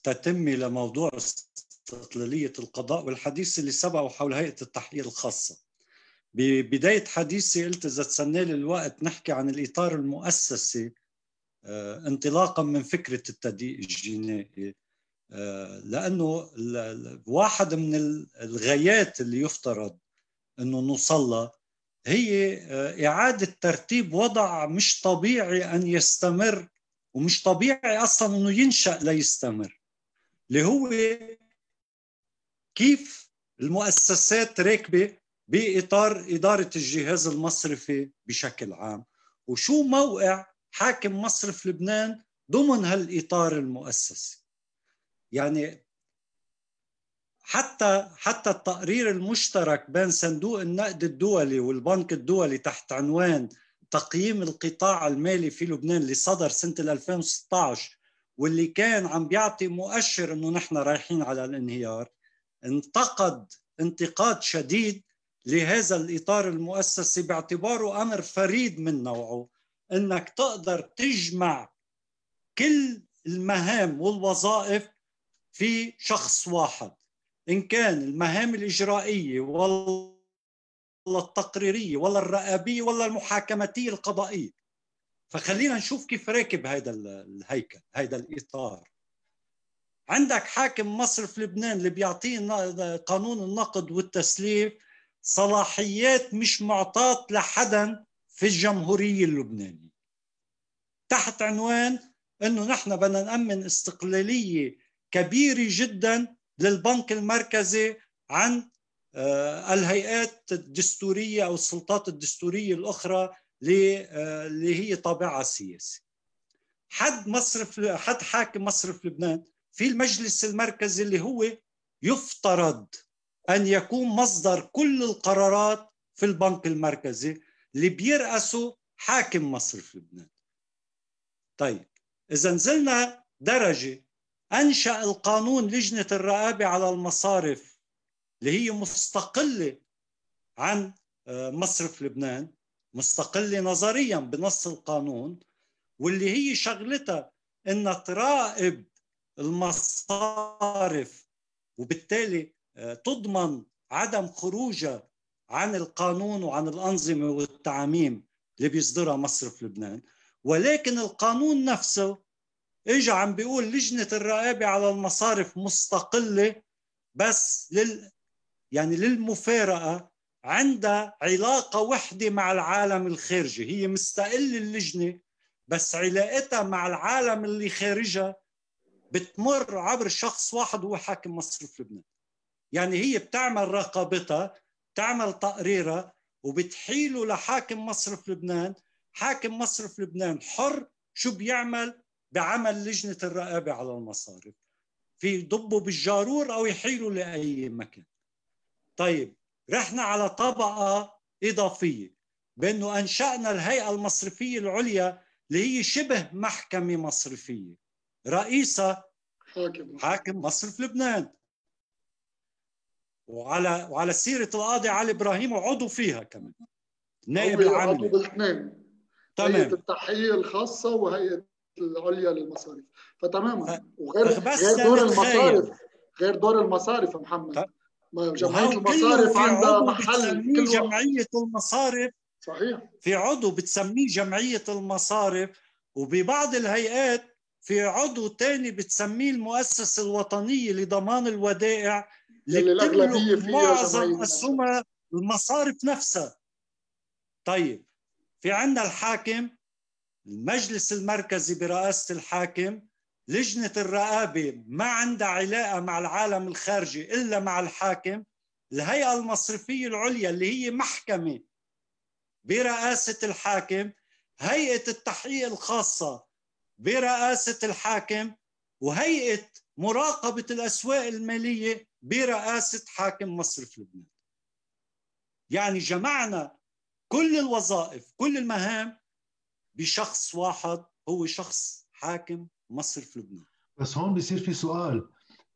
تتمي لموضوع استقلالية القضاء والحديث اللي سبقه حول هيئة التحقيق الخاصة. ببداية حديثي قلت إذا تسنى الوقت نحكي عن الإطار المؤسسي آه، انطلاقا من فكرة التدقيق الجنائي آه، لأنه واحد من الغايات اللي يفترض إنه نوصل هي آه، إعادة ترتيب وضع مش طبيعي أن يستمر ومش طبيعي أصلا إنه ينشأ ليستمر. اللي هو كيف المؤسسات راكبة باطار إدارة الجهاز المصرفي بشكل عام. وشو موقع حاكم مصرف لبنان ضمن هالإطار المؤسسي؟ يعني حتى حتى التقرير المشترك بين صندوق النقد الدولي والبنك الدولي تحت عنوان تقييم القطاع المالي في لبنان اللي صدر سنه 2016 واللي كان عم بيعطي مؤشر إنه نحن رايحين على الانهيار انتقد انتقاد شديد لهذا الإطار المؤسسي باعتباره أمر فريد من نوعه إنك تقدر تجمع كل المهام والوظائف في شخص واحد. إن كان المهام الإجرائية ولا التقريرية ولا الرقابية ولا المحاكماتية القضائية. فخلينا نشوف كيف راكب هذا الهيكل هذا الإطار. عندك حاكم مصرف لبنان اللي بيعطيه قانون النقد والتسليف صلاحيات مش معطاة لحدا في الجمهورية اللبنانية. تحت عنوان إنه نحن بدنا نأمن استقلالية كبيرة جدا للبنك المركزي عن آه، الهيئات الدستورية أو السلطات الدستورية الأخرى آه، اللي هي طابعها سياسي حد مصرف حد حاكم مصرف لبنان في المجلس المركزي اللي هو يفترض أن يكون مصدر كل القرارات في البنك المركزي اللي بيرأسه حاكم مصرف لبنان. طيب إذا نزلنا درجة أنشأ القانون لجنة الرقابة على المصارف اللي هي مستقلة عن آه، مصرف لبنان مستقلة نظريا بنص القانون واللي هي شغلتها إنها تراقب المصارف وبالتالي تضمن عدم خروجها عن القانون وعن الأنظمة والتعاميم اللي بيصدرها مصرف لبنان. ولكن القانون نفسه اجى عم بيقول لجنة الرقابة على المصارف مستقلة بس لل يعني للمفارقة عندها علاقة وحدة مع العالم الخارجي. هي مستقلة اللجنة بس علاقتها مع العالم اللي خارجها بتمر عبر شخص واحد هو حاكم مصرف لبنان. يعني هي بتعمل رقابتها بتعمل تقريرها وبتحيله لحاكم مصرف لبنان. حاكم مصرف لبنان حر شو بيعمل؟ بعمل لجنة الرقابة على المصارف. في يضبه بالجارور أو يحيله لأي مكان. طيب رحنا على طبقة إضافية بأنه أنشأنا الهيئة المصرفية العليا اللي هي شبه محكمة مصرفية. رئيسها حاكم حاكم مصرف لبنان. وعلى وعلى سيرة القاضي علي إبراهيم وعضو فيها كمان. نائب العام عضو بالاثنين. تمام. هيئة التحقيق الخاصة وهيئة العليا للمصارف فتماما. وغير غير دور المصارف غير دور المصارف محمد. جمعية المصارف عندها محل كل جمعية المصارف صحيح. في عضو بتسميه جمعية المصارف وببعض الهيئات في عضو تاني بتسميه المؤسسة الوطنية لضمان الودائع؟ اللي الأغلبية فيها معظم أسهمها المصارف نفسها. طيب في عندنا الحاكم المجلس المركزي برئاسة الحاكم لجنة الرقابة ما عندها علاقة مع العالم الخارجي إلا مع الحاكم. الهيئة المصرفية العليا اللي هي محكمة برئاسة الحاكم هيئة التحقيق الخاصة برئاسة الحاكم وهيئة مراقبة الأسواق المالية برئاسة حاكم مصرف لبنان. يعني جمعنا كل الوظائف كل المهام بشخص واحد هو شخص حاكم مصرف لبنان. بس هون بيصير في سؤال.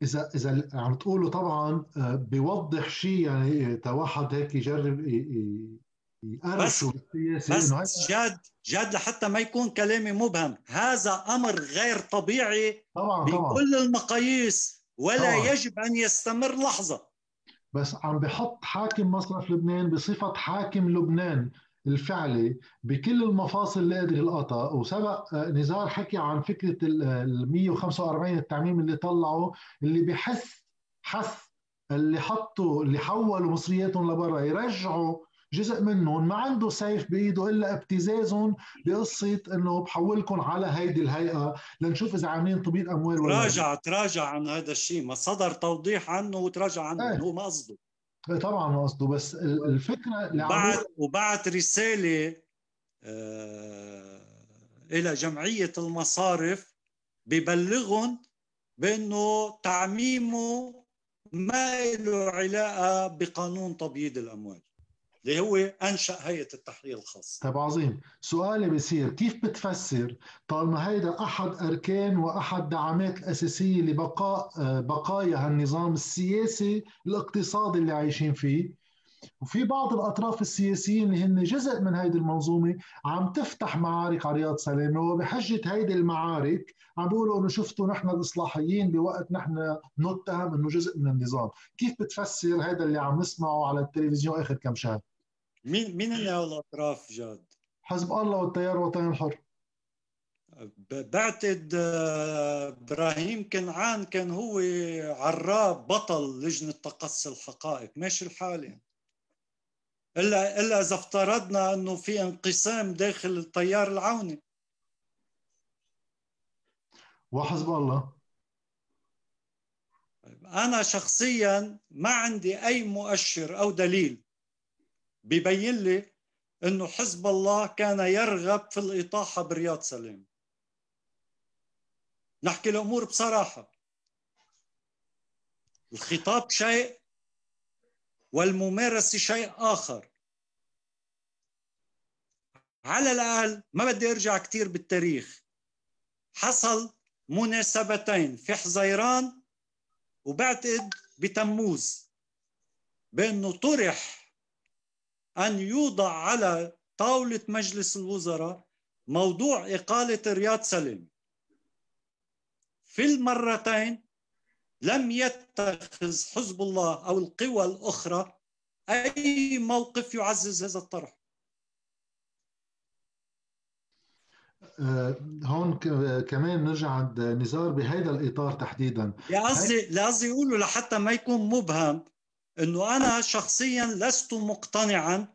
إذا إذا عم تقولوا طبعا آه، بيوضح شيء يعني واحد هيك يجرب بس بس جاد جاد لحتى ما يكون كلامي مبهم. هذا أمر غير طبيعي طبعا بكل طبعا. المقاييس. ولا طبعا. يجب أن يستمر لحظة بس عم بحط حاكم مصرف لبنان بصفة حاكم لبنان الفعلي بكل المفاصل اللي قادر يلقطها وسبق آه، نزار حكي عن فكرة ال 145 التعميم اللي طلعوا اللي بحث حث اللي حطوا اللي حولوا مصرياتهم لبرا يرجعوا جزء منهم ما عنده سيف بإيده إلا ابتزازهم بقصة إنه بحولكم على هيدي الهيئة لنشوف إذا عاملين تبييض أموال ولا تراجع تراجع عن هذا الشيء ما صدر توضيح عنه وتراجع عنه إيه. هو ما قصده. إيه طبعا ما قصده بس الفكرة اللي وبعت وبعت رسالة آه إلى جمعية المصارف ببلغهم بأنه تعميمه ما له علاقة بقانون تبييض الأموال. اللي هو أنشأ هيئة التحرير الخاص طيب عظيم. سؤالي بصير كيف بتفسر طالما هيدا أحد أركان وأحد دعامات الأساسية لبقاء آه، بقايا هالنظام السياسي الاقتصادي اللي عايشين فيه؟ وفي بعض الأطراف السياسيين اللي هن جزء من هيدي المنظومة عم تفتح معارك على رياض سلامة وبحجة هيدي المعارك عم بيقولوا إنه شفتوا نحن الإصلاحيين بوقت نحن نتهم إنه جزء من النظام، كيف بتفسر هذا اللي عم نسمعه على التلفزيون آخر كم شهر؟ مين مين اللي هول الأطراف جاد؟ حزب الله والتيار الوطني الحر. بعتقد آه، إبراهيم كنعان كان هو عراب بطل لجنة تقصي الحقائق. ماشي الحال يعني. الا إلا إذا افترضنا إنه في انقسام داخل التيار العوني. وحزب الله. أنا شخصيا ما عندي أي مؤشر أو دليل ببين لي إنه حزب الله كان يرغب في الإطاحة برياض سلام نحكي الأمور بصراحة. الخطاب شيء والممارسة شيء آخر. على الأقل ما بدي أرجع كثير بالتاريخ. حصل مناسبتين في حزيران وبعتقد بتموز. بأنه طرح أن يوضع على طاولة مجلس الوزراء موضوع إقالة رياض سليم. في المرتين لم يتخذ حزب الله أو القوى الأخرى أي موقف يعزز هذا الطرح. أه هون كمان نرجع عند نزار بهذا الإطار تحديدا. قصدي قصدي اقوله لحتى ما يكون مبهم إنه أنا شخصيا لست مقتنعا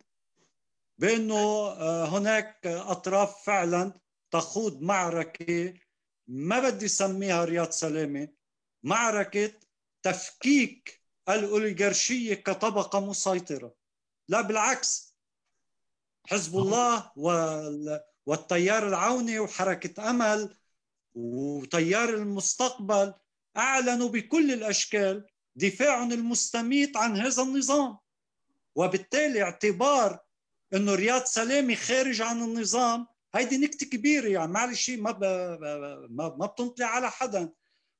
بأنه آه، هناك أطراف فعلا تخوض معركة ما بدي أسميها رياض سلامة معركة تفكيك الأوليغارشية كطبقة مسيطرة. لا بالعكس. حزب الله والتيار العوني وحركة أمل وتيار المستقبل أعلنوا بكل الأشكال دفاع المستميت عن هذا النظام. وبالتالي اعتبار إنه رياض سلامي خارج عن النظام هيدي نكتة كبيرة يعني معلش ما ب... ما ما بتنطلع على حدا.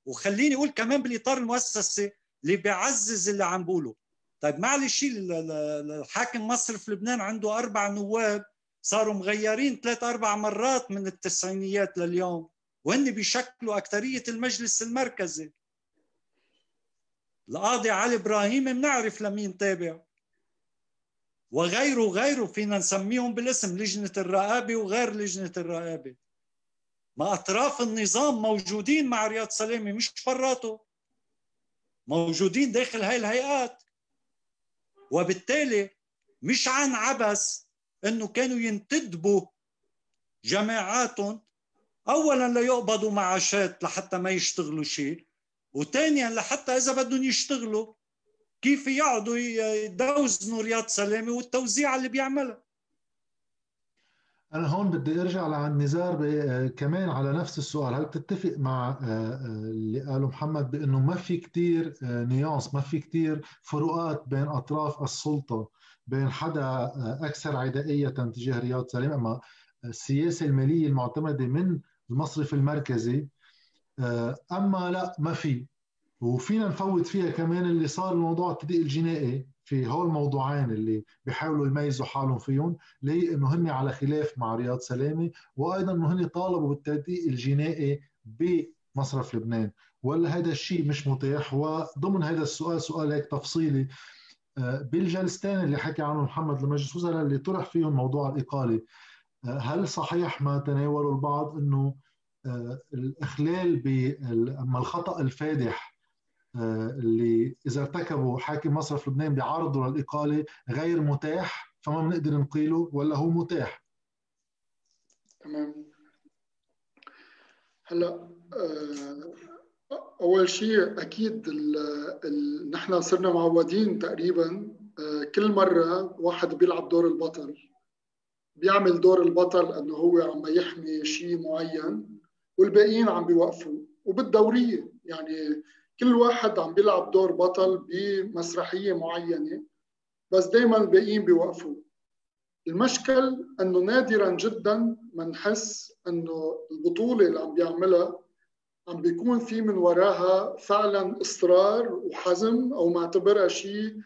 وخليني أقول كمان بالإطار المؤسسي اللي بيعزز اللي عم بقوله. طيب معلش الحاكم مصرف لبنان عنده أربع نواب صاروا مغيرين ثلاث أربع مرات من التسعينيات لليوم. وهن بيشكلوا اكثريه المجلس المركزي. القاضي علي إبراهيم بنعرف لمين تابع وغيره غيره فينا نسميهم بالاسم لجنة الرقابة وغير لجنة الرقابة. ما أطراف النظام موجودين مع رياض سلامه مش براته موجودين داخل هاي الهيئات. وبالتالي مش عن عبث إنه كانوا ينتدبوا جماعاتهم. اولا ليقبضوا معاشات لحتى ما يشتغلوا شيء. وثانيا لحتى إذا بدهم يشتغلوا كيف يقعدوا يدوزنوا رياض سلامة والتوزيع اللي بيعملها؟ أنا هون بدي أرجع لعند نزار آه، كمان على نفس السؤال. هل تتفق مع آه، آه، اللي قاله محمد بأنه ما في كتير نيانس ما في كتير فروقات بين أطراف السلطة بين حدا أكثر عدائية تجاه رياض سليم؟ أما السياسة المالية المعتمدة من المصرف المركزي أما لا ما في. وفينا نفوت فيها كمان اللي صار الموضوع التدقيق الجنائي في هول الموضوعين اللي بيحاولوا يميزوا حالهم فيهم اللي هي إنه هن على خلاف مع رياض سلامة وأيضا إنه هن طالبوا بالتدقيق الجنائي بمصرف لبنان. ولا هذا الشيء مش متاح. وضمن هذا السؤال سؤال هيك تفصيلي آه، بالجلستين اللي حكى عنهم محمد المجلس وزراء اللي طرح فيهم موضوع الإقالة آه، هل صحيح ما تناولوا البعض إنه آه، الإخلال أما الخطأ الفادح آه، اللي إذا ارتكبوا حاكم مصرف لبنان بعرضه للإقالة غير متاح فما بنقدر نقيله ولا هو متاح. تمام. هلأ آه، أول شيء أكيد نحن صرنا معودين تقريبا آه، كل مرة واحد بيلعب دور البطل بيعمل دور البطل إنه هو عم يحمي شيء معين. والباقيين عم بيوقفوا. وبالدورية يعني كل واحد عم بيلعب دور بطل بمسرحية معينة بس دايما الباقيين بيوقفوا. المشكل إنه نادرا جدا ما نحس إنه البطولة اللي عم بيعملها عم بيكون في من وراها فعلا إصرار وحزم أو معتبرها شيء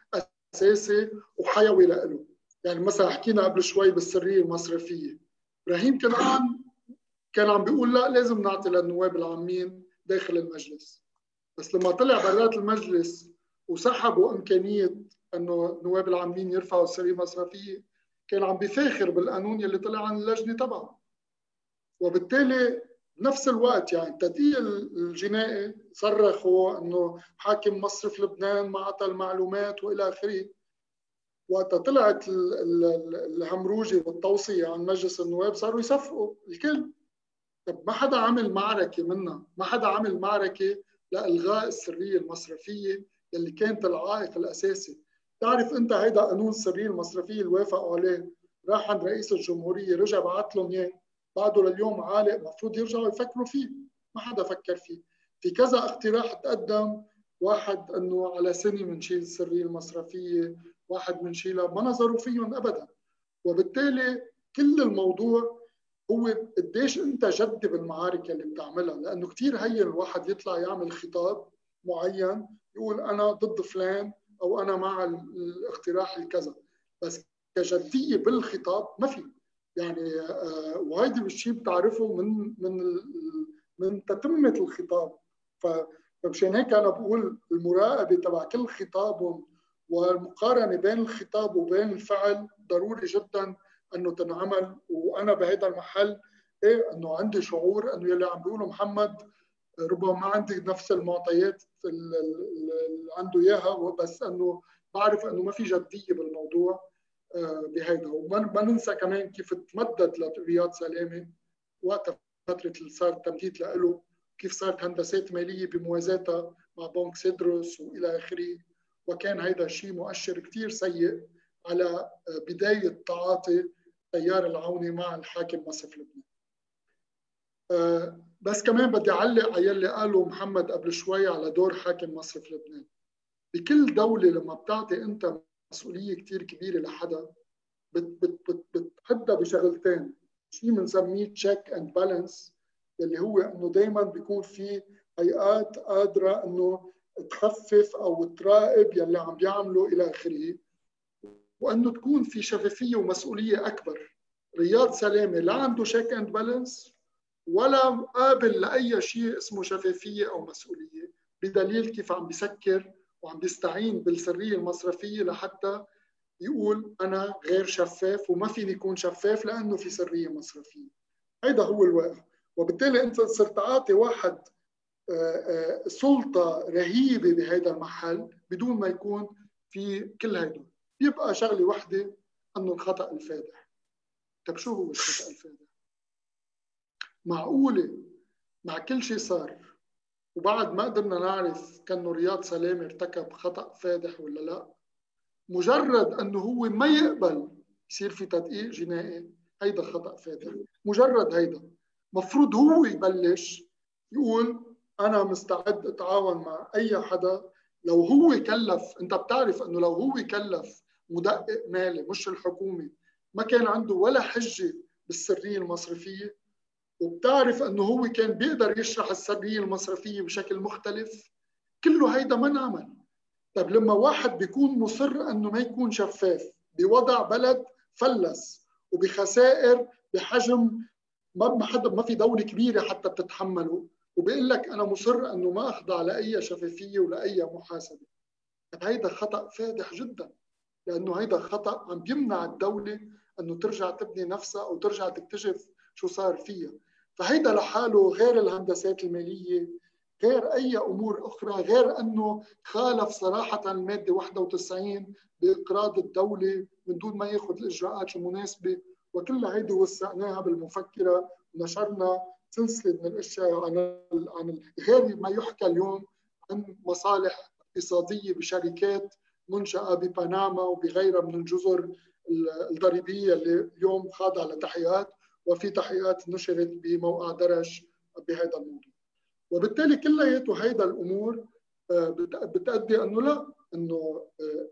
أساسي وحيوي لإله. يعني مثلا حكينا قبل شوي بالسرية المصرفية. إبراهيم كنعان كان عم بيقول لا لازم نعطي للنواب العامين داخل المجلس. بس لما طلع برات المجلس وسحبوا إمكانية إنه النواب العامين يرفعوا السريه المصرفيه كان عم بيفاخر بالقانون اللي طلع عن اللجنة تبعه. وبالتالي بنفس الوقت يعني التدقيق الجنائي صرخوا إنه حاكم مصرف لبنان ما اعطى المعلومات وإلى آخره. وقت طلعت الهمروجه والتوصية عن مجلس النواب صاروا يصفقوا الكل طب ما حدا عمل معركة منها ما حدا عمل معركة لإلغاء السرية المصرفية اللي كانت العائق الأساسي. تعرف أنت هيدا قانون السريه المصرفية اللي وافقوا عليه؟ راح عند رئيس الجمهورية رجع بعث لهم إياه. بعده لليوم عالق المفروض يرجعوا يفكروا فيه. ما حدا فكر فيه. في كذا اقتراح تقدم. واحد إنه على سنة بنشيل السرية المصرفية واحد بنشيلها ما نظروا فيهم ابدا. وبالتالي كل الموضوع هو قديش انت جد بالمعارك اللي بتعملها؟ لأنه كثير هين الواحد يطلع يعمل خطاب معين يقول أنا ضد فلان أو أنا مع الاقتراح الكذا. بس كجدية بالخطاب ما في. يعني آه، وهيدي الشيء بتعرفه من من من تتمة الخطاب. فمشان هيك أنا بقول المراقبة تبع كل خطابهم والمقارنة بين الخطاب وبين الفعل ضروري جدا إنه تنعمل وأنا بهذا المحل إيه إنه عندي شعور إنه يلي عم بيقوله محمد ربما ما عندي نفس المعطيات اللي عنده إياها بس إنه بعرف إنه ما في جدية بالموضوع آه، بهيدا. وما ننسى كمان كيف تمدد لرياض سلامة وقت فترة اللي صار تمديد له كيف صارت هندسات مالية بموازاتها مع بنك سيدروس وإلى آخره. وكان هيدا الشيء مؤشر كثير سيء على آه، بداية تعاطي التيار العوني مع الحاكم مصرف لبنان. آه، بس كمان بدي أعلق على يلي قاله محمد قبل شوي على دور حاكم مصرف لبنان. بكل دولة لما بتعطي أنت مسؤولية كتير كبيرة لحدا بتحدها بشغلتين. شيء بنسميه check and balance اللي هو إنه دائما بيكون في هيئات قادرة إنه تخفف أو تراقب يلي عم بيعملوا إلى آخره. وانه تكون في شفافية ومسؤولية أكبر. رياض سلامة لا عنده شيك اند بالانس ولا قابل لأي شيء اسمه شفافية أو مسؤولية بدليل كيف عم بيسكر وعم بيستعين بالسرية المصرفية لحتى يقول أنا غير شفاف وما فيني يكون شفاف لأنه في سرية مصرفية. هيدا هو الواقع. وبالتالي أنت صرت تعاطي واحد آه، آه، سلطة رهيبة بهذا المحل بدون ما يكون في كل هيدا بيبقى شغله وحده انه الخطأ الفادح. طيب شو هو الخطأ الفادح؟ معقولة؟ مع كل شيء صار. وبعد ما قدرنا نعرف كأنه رياض سلامة ارتكب خطأ فادح ولا لا مجرد أنه هو ما يقبل يصير في تدقيق جنائي هيدا خطأ فادح. مجرد هيدا. مفروض هو يبلش يقول أنا مستعد أتعاون مع أي حدا. لو هو كلف أنت بتعرف أنه لو هو كلف مدقق مالي مش الحكومة ما كان عنده ولا حجة بالسرية المصرفية. وبتعرف إنه هو كان بيقدر يشرح السرية المصرفية بشكل مختلف. كله هيدا ما انعمل طيب لما واحد بيكون مصر إنه ما يكون شفاف بوضع بلد فلس وبخسائر بحجم ما حدا ما في دولة كبيرة حتى بتتحمله. وبيقول لك أنا مصر إنه ما أخضع لأي شفافية ولأي محاسبة. طيب هيدا خطأ فادح جدا. لأنه هيدا خطأ عم بيمنع الدولة أنه ترجع تبني نفسها أو ترجع تكتشف شو صار فيها. فهيدا لحاله غير الهندسات المالية غير أي أمور أخرى غير أنه خالف صراحة المادة 91 بإقراض الدولة من دون ما يأخذ الإجراءات المناسبة. وكل هيدي وسعناها بالمفكرة ونشرنا سلسلة من الأشياء عن عن غير ما يحكى اليوم عن مصالح اقتصادية بشركات منشأة ببنما وبغيرها من الجزر الضريبية اللي اليوم خاضعة لتحقيقات وفي تحقيقات نشرت بموقع درج بهذا الموضوع. وبالتالي كلياته هيدا الأمور آه، بتأدي أنه لا أنه آه،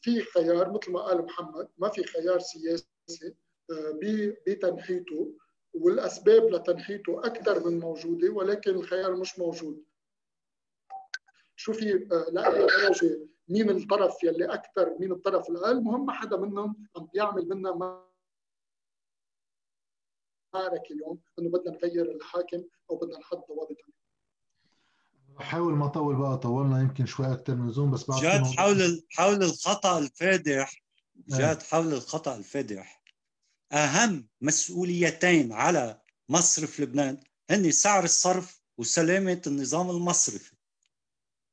في خيار مثل ما قال محمد ما في خيار سياسي آه، بتنحيته والأسباب لتنحيته أكثر من موجودة ولكن الخيار مش موجود. شو في لاي درجه مين الطرف يلي أكثر مين الطرف الأقل. مهم ما حدا منهم عم بيعمل منا معركه اليوم إنه بدنا نغير الحاكم أو بدنا نحط ضوابط بحاول ما اطول بقى طولنا يمكن شوي أكثر من زوم بس بعد جاد حول حول الخطأ الفادح. جاد حول الخطأ الفادح. أهم مسؤوليتين على مصرف لبنان هن سعر الصرف وسلامة النظام المصرفي.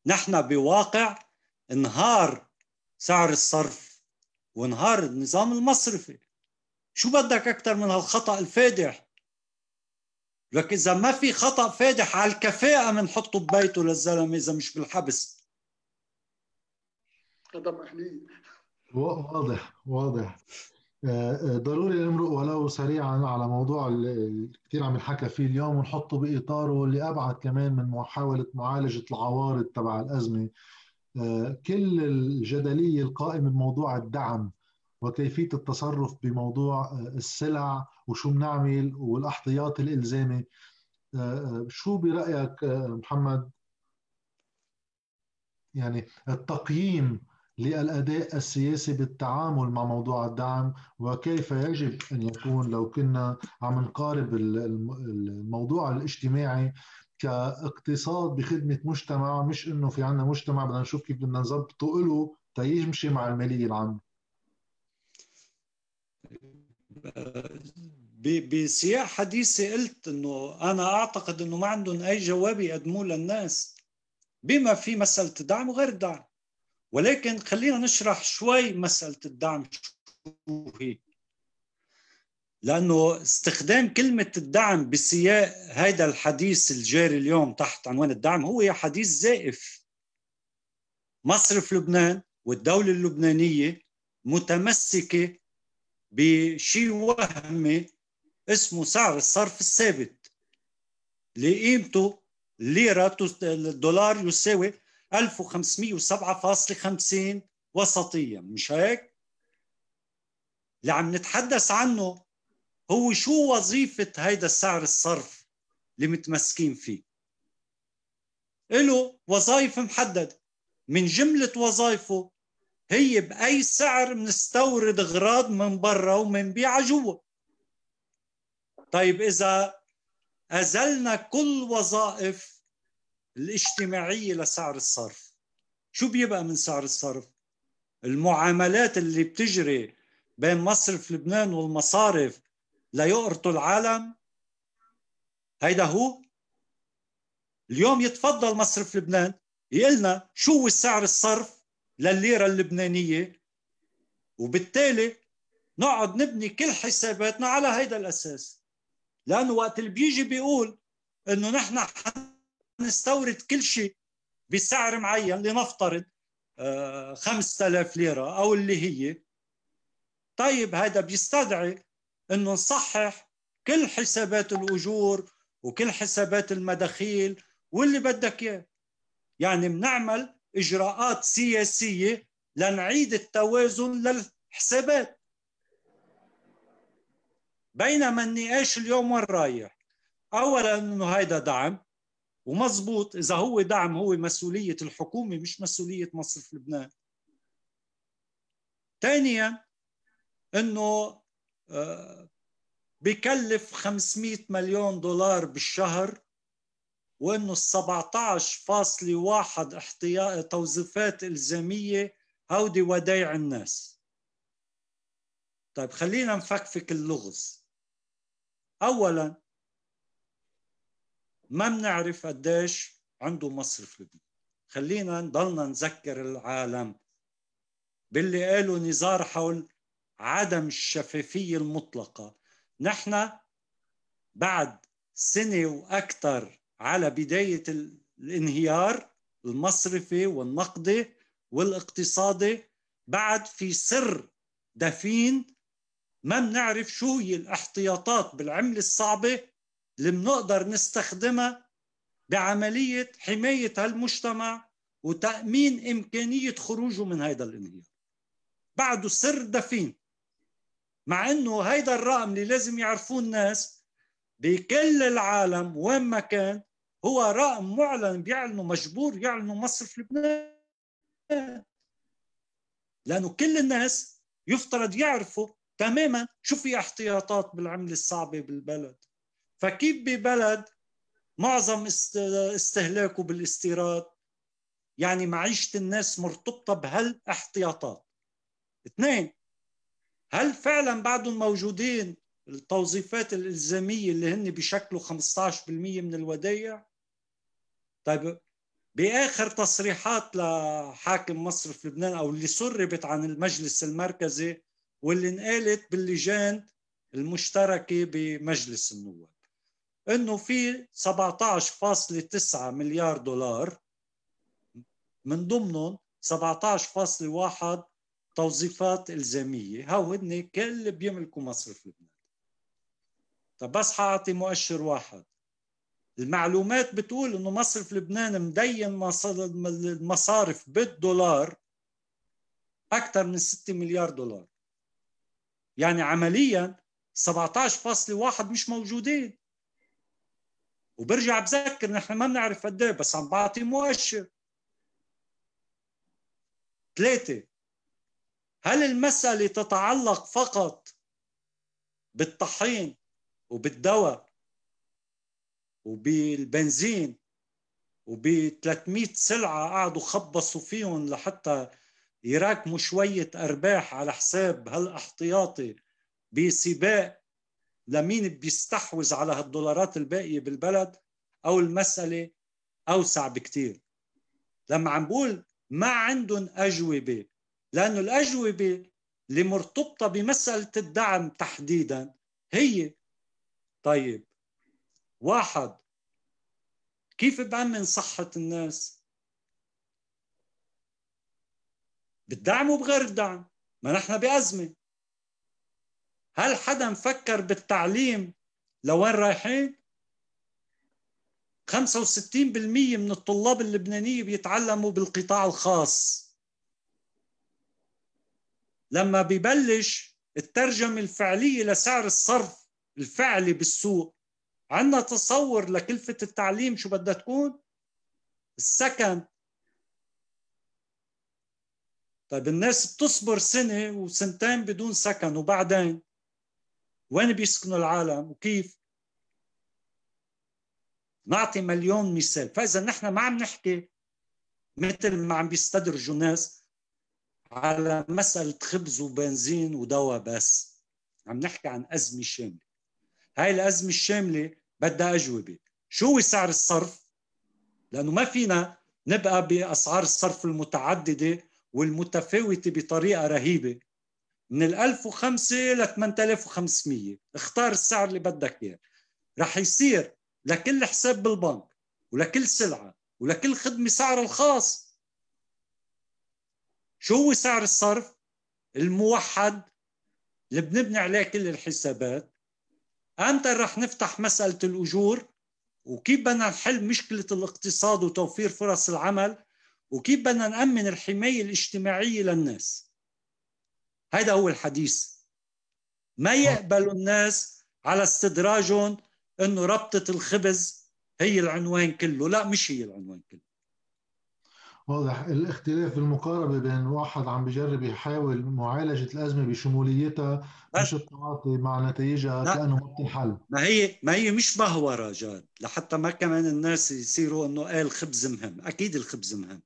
نحن بواقع انهار سعر الصرف وانهار النظام المصرفي. شو بدك أكثر من هالخطأ الفادح؟ لك إذا ما في خطأ فادح على الكفاءه بنحطه ببيته للزلمة إذا مش بالحبس. هذا محلي واضح واضح. ضروري نمرق ولو سريعا على موضوع اللي كثير عم ينحكى فيه اليوم ونحطه بإطاره اللي أبعد كمان من محاولة معالجة العوارض تبع الأزمة. آه، كل الجدلية القائمة بموضوع الدعم وكيفية التصرف بموضوع السلع وشو بنعمل والأحتياط الإلزامي. شو برأيك محمد؟ يعني التقييم للأداء السياسي بالتعامل مع موضوع الدعم وكيف يجب أن يكون لو كنا عم نقارب الموضوع الاجتماعي كاقتصاد بخدمة مجتمع مش إنه في عندنا مجتمع بدنا نشوف كيف بدنا نظبطه له تيمشي مع المالية العامة. بسياق حديثي قلت إنه أنا أعتقد إنه ما عندهم أي جواب يقدموه للناس بما في مسألة الدعم وغير الدعم. ولكن خلينا نشرح شوي مسألة الدعم شو هي لأنه استخدام كلمة الدعم بسياق هذا الحديث الجاري اليوم تحت عنوان الدعم هو حديث زائف. مصرف لبنان والدولة اللبنانية متمسكة بشيء وهمي اسمه سعر الصرف الثابت. اللي قيمته ليرة الدولار يساوي 1507.50 وسطيا مش هيك؟ اللي عم نتحدث عنه هو شو وظيفة هيدا السعر الصرف اللي متمسكين فيه؟ له وظائف محددة من جملة وظائفه هي بأي سعر بنستورد أغراض من برا ومنبيعها جوا. طيب إذا أزلنا كل وظائف الاجتماعية لسعر الصرف. شو بيبقى من سعر الصرف؟ المعاملات اللي بتجري بين مصرف لبنان والمصارف ليقرطوا العالم؟ هيدا هو. اليوم يتفضل مصرف لبنان يقلنا شو هو سعر الصرف للليرة اللبنانية؟ وبالتالي نقعد نبني كل حساباتنا على هيدا الأساس. لأنه وقت اللي بيجي بيقول إنه نحن نستورد كل شيء بسعر معين لنفترض 5000 آه، ليرة أو اللي هي. طيب هذا بيستدعي إنه نصحح كل حسابات الأجور وكل حسابات المداخيل واللي بدك إياه. يعني بنعمل إجراءات سياسية لنعيد التوازن للحسابات. بينما النقاش اليوم وين رايح؟ اولا إنه هيدا دعم. ومزبوط إذا هو دعم هو مسؤولية الحكومة مش مسؤولية مصرف لبنان. ثانيا إنه آه، بكلف 500 مليون دولار بالشهر وإنه ال 17.1 احتياط توظيفات إلزامية هودي ودايع الناس. طيب خلينا نفكفك اللغز. اولا ما بنعرف قديش عنده مصرف لبنان خلينا نضلنا نذكر العالم. باللي قالوا نزار حول عدم الشفافية المطلقة. نحن بعد سنة وأكثر على بداية الانهيار المصرفي والنقدي والاقتصادي بعد في سر دفين ما بنعرف شو هي الاحتياطات بالعملة الصعبة اللي بنقدر نستخدمها بعملية حماية هالمجتمع وتأمين إمكانية خروجه من هذا الانهيار. بعده سر دفين مع إنه هيدا الرقم اللي لازم يعرفوه الناس بكل العالم وين ما كان هو رقم معلن بيعلنوا مجبور يعلنوا مصرف لبنان. لأنه كل الناس يفترض يعرفوا تماما شو في احتياطات بالعملة الصعبة بالبلد. فكيف ببلد معظم استهلاكه بالاستيراد؟ يعني معيشة الناس مرتبطة بهالاحتياطات اثنين هل فعلا بعدهم موجودين التوظيفات الإلزامية اللي هن بيشكلوا 15% من الودائع؟ طيب بآخر تصريحات لحاكم مصرف لبنان أو اللي سربت عن المجلس المركزي واللي انقالت باللجان المشتركة بمجلس النواب. إنه في 17.9 مليار دولار من ضمنهم 17.1 توظيفات إلزامية. هاو هن كل بيملكوا مصرف لبنان. طب بس حأعطي مؤشر واحد. المعلومات بتقول إنه مصرف لبنان مدين المصارف بالدولار أكثر من 6 مليار دولار. يعني عمليا 17.1 مش موجودين. وبرجع بذكر نحن ما بنعرف قد إيه بس عم بعطي مؤشر. ثلاثة. هل المسألة تتعلق فقط بالطحين وبالدواء وبالبنزين وب 300 سلعة قعدوا خبصوا فيهم لحتى يراكموا شوية أرباح على حساب هالأحتياطي بسباق لمين بيستحوذ على هالدولارات الباقية بالبلد أو المسألة أوسع بكتير. لما عم بقول ما عندهم أجوبة لأنه الأجوبة اللي مرتبطة بمسألة الدعم تحديدا هي طيب واحد كيف بأمن صحة الناس؟ بالدعم وبغير الدعم. ما نحن بأزمة. هل حدا مفكر بالتعليم لوين رايحين؟ 65% من الطلاب اللبنانية بيتعلموا بالقطاع الخاص. لما ببلش الترجمة الفعلية لسعر الصرف الفعلي بالسوق عندنا تصور لكلفة التعليم شو بدها تكون؟ السكن. طيب الناس بتصبر سنة وسنتين بدون سكن وبعدين؟ وين بيسكنوا العالم وكيف؟ نعطي مليون مثال. فإذا نحن ما عم نحكي مثل ما عم بيستدرجوا الناس على مسألة خبز وبنزين ودواء بس. عم نحكي عن أزمة شاملة. هاي الأزمة الشاملة بدها أجوبة. شو هو سعر الصرف؟ لأنه ما فينا نبقى بأسعار الصرف المتعددة والمتفاوتة بطريقة رهيبة. من ال 1005 ل 8500 اختار السعر اللي بدك إياه. رح يصير لكل حساب بالبنك ولكل سلعة ولكل خدمة سعر الخاص. شو هو سعر الصرف؟ الموحد اللي بنبني عليه كل الحسابات. إمتى رح نفتح مسألة الأجور وكيف بدنا نحل مشكلة الاقتصاد وتوفير فرص العمل وكيف بدنا نأمن الحماية الاجتماعية للناس. هذا هو الحديث. ما يقبل الناس على استدراجهم إنه ربطة الخبز هي العنوان كله. لا مش هي العنوان كله. واضح. الاختلاف بالمقاربة بين واحد عم بجرب يحاول معالجة الأزمة بشموليتها مش التعاطي مع نتائجها لا. كأنه ما بتنحل. ما هي ما هي مش بهورة جاد لحتى ما كمان الناس يصيروا إنه قال الخبز مهم. أكيد الخبز مهم.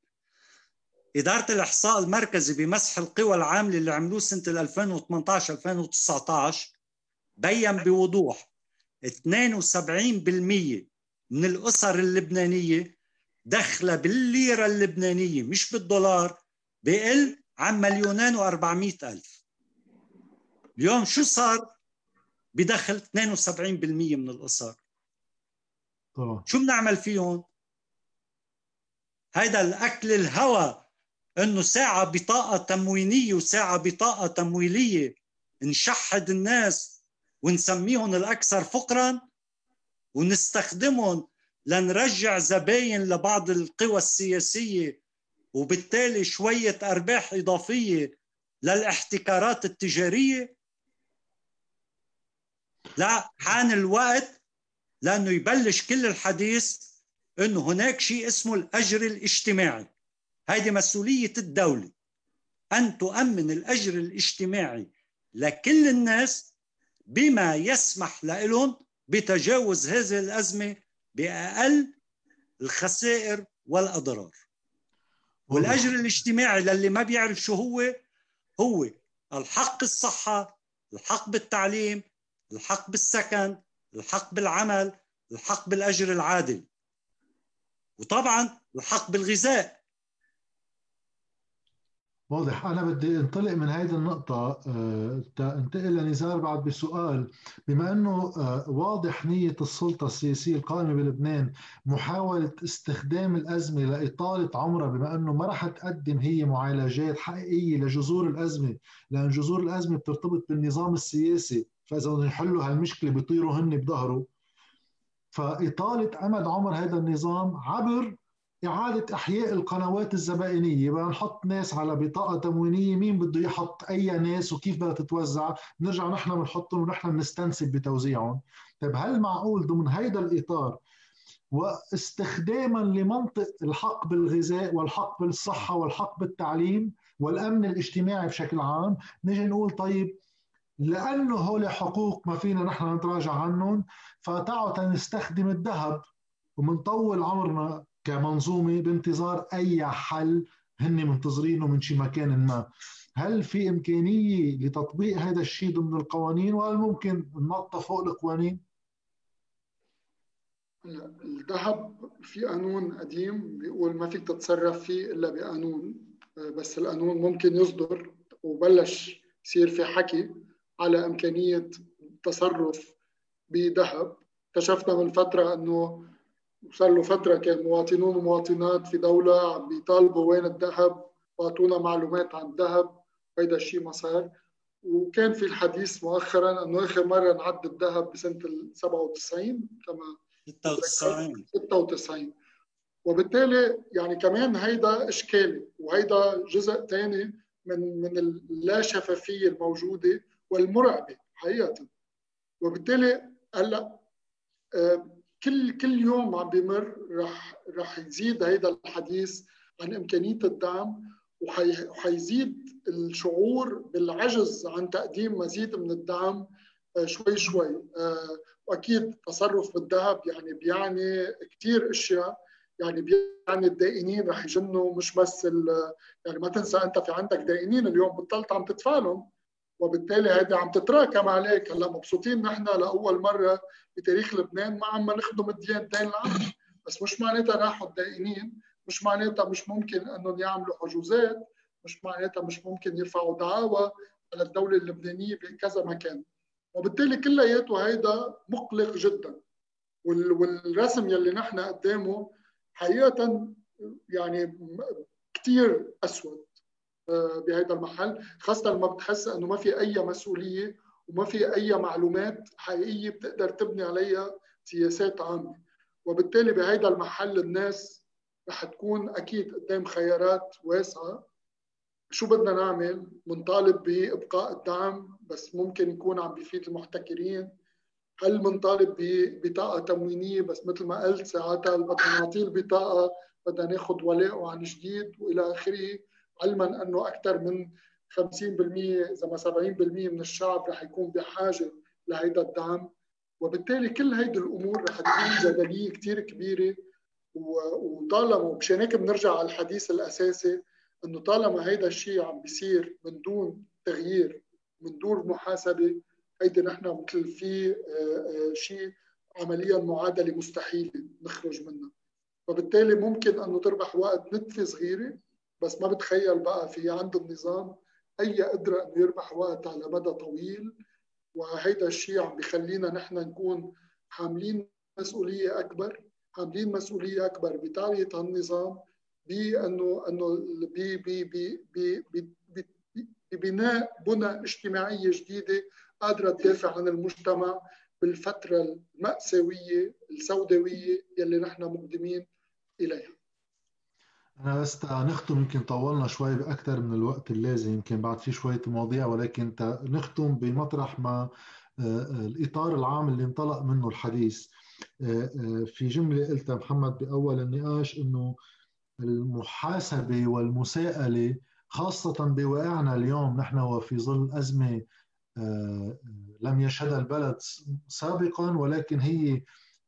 إدارة الإحصاء المركزي بمسح القوى العاملة اللي عملوه سنة 2018 2019 بين بوضوح 72% من الأسر اللبنانية دخلها بالليرة اللبنانية مش بالدولار بقل عن مليونين و400 ألف. اليوم شو صار؟ بدخل 72% من الأسر. طبعا. شو بنعمل فيهم؟ هيدا الأكل الهوى إنه ساعة بطاقة تموينية وساعة بطاقة تمويلية نشحد الناس ونسميهم الأكثر فقرا ونستخدمهم لنرجع زباين لبعض القوى السياسية وبالتالي شوية أرباح إضافية للاحتكارات التجارية. لا حان الوقت لأنه يبلش كل الحديث أنه هناك شيء اسمه الأجر الاجتماعي. هذه مسؤولية الدولة أن تؤمن الأجر الاجتماعي لكل الناس بما يسمح لهم بتجاوز هذه الأزمة بأقل الخسائر والأضرار. والأجر الاجتماعي للي ما بيعرف شو هو هو الحق الصحة الحق بالتعليم الحق بالسكن الحق بالعمل الحق بالأجر العادل. وطبعا الحق بالغذاء. واضح. أنا بدي انطلق من هذه النقطة آه، انتقل لنزار بعد بسؤال. بما أنه آه، واضح نية السلطة السياسية القائمة بلبنان محاولة استخدام الأزمة لإطالة عمرها بما أنه ما رح تقدم هي معالجات حقيقية لجذور الأزمة لأن جذور الأزمة بترتبط بالنظام السياسي. فإذا بدهم يحلوا هالمشكلة بيطيروا هن بظهره. فإطالة أمد عمر هذا النظام عبر إعادة إحياء القنوات الزبائنية. بدنا نحط ناس على بطاقة تموينية. مين بده يحط أي ناس وكيف بدها تتوزع؟ نرجع نحن بنحطهم ونحن بنستنسب بتوزيعهم. طيب هل معقول ضمن هيدا الإطار واستخداما لمنطق الحق بالغذاء والحق بالصحة والحق بالتعليم والأمن الاجتماعي بشكل عام نجي نقول طيب لأنه هول حقوق ما فينا نحن نتراجع عنهم فتعوا نستخدم الذهب ومنطول عمرنا كمنظومة بانتظار أي حل هن منتظرينه من شي مكان ما. هل في إمكانية لتطبيق هذا الشيء ضمن القوانين؟ وهل ممكن ننط فوق القوانين؟ الذهب في قانون قديم بيقول ما فيك تتصرف فيه إلا بقانون. بس القانون ممكن يصدر وبلش يصير في حكي على إمكانية التصرف بذهب. اكتشفنا من فترة إنه وصار له فترة كان مواطنون ومواطنات في دولة عم بيطالبوا وين الذهب واعطونا معلومات عن الذهب وهيدا الشيء ما صار. وكان في الحديث مؤخرا إنه آخر مرة نعد الذهب بسنة ال 97 كما 96 96 وبالتالي يعني كمان هيدا اشكالي وهيدا جزء ثاني من من اللا شفافيه الموجودة والمرعبة حقيقة. وبالتالي هلأ آه، كل كل يوم عم بيمر رح رح يزيد هيدا الحديث عن إمكانية الدعم وحيزيد الشعور بالعجز عن تقديم مزيد من الدعم آه، شوي شوي. آه، وأكيد تصرف بالذهب يعني بيعني كثير أشياء يعني بيعني الدائنين رح يجنوا مش بس يعني ما تنسى أنت في عندك دائنين اليوم بطلت عم تدفع وبالتالي هيدي عم تتراكم عليك هلا مبسوطين نحن لاول مرة بتاريخ لبنان. ما عم نخدم الدين الدين العام بس مش معناتها راحوا الدائنين مش معناتها مش ممكن إنهم يعملوا حجوزات. مش معناتها مش ممكن يرفعوا دعاوى على الدولة اللبنانية بكذا مكان. وبالتالي كلياته هيدا مقلق جدا. والرسم يلي نحن قدامه حقيقه يعني كثير أسود. بهذا المحل. خاصة لما بتحس إنه ما في أي مسؤولية وما في أي معلومات حقيقية بتقدر تبني عليها سياسات عامة. وبالتالي بهذا المحل الناس رح تكون أكيد قدام خيارات واسعة. شو بدنا نعمل؟ بنطالب بإبقاء الدعم بس ممكن يكون عم بيفيد المحتكرين. هل بنطالب ببطاقه تموينية؟ بس مثل ما قلت ساعتها بدنا نعطيه البطاقه بدنا ناخذ ولاءه عن جديد وإلى آخره. علما أنه أكثر من 50% إذا ما 70% من الشعب رح يكون بحاجة لهيدا الدعم. وبالتالي كل هيدي الأمور رح تكون جدلية كثير كبيرة. وطالما ومشان هيك بنرجع على الحديث الأساسي إنه طالما هيدا الشيء عم بيصير من دون تغيير من دون محاسبة هيدي نحن مثل في آه، آه، شيء عمليا معادلة مستحيلة نخرج منها. فبالتالي ممكن إنه تربح وقت نتفة صغيرة بس ما بتخيل بقى في عند النظام أي قدره أنه يربح وقت على مدى طويل وهيدا الشيء عم بخلينا نحن نكون حاملين مسؤولية أكبر حاملين مسؤولية أكبر بتعليه هالنظام بأنه أنه ببناء بنى اجتماعية جديدة قادرة تدافع عن المجتمع بالفترة المأساوية السوداوية يلي نحن مقدمين إليها. أنا بس نختم يمكن طولنا شوي باكثر من الوقت اللازم يمكن بعد في شوية مواضيع ولكن نختم بمطرح ما آه، آه، الإطار العام اللي انطلق منه الحديث. آه، في جملة قلتها محمد بأول النقاش إنه المحاسبة والمساءلة خاصة بواقعنا اليوم نحن وفي ظل أزمة لم يشهدها البلد سابقا ولكن هي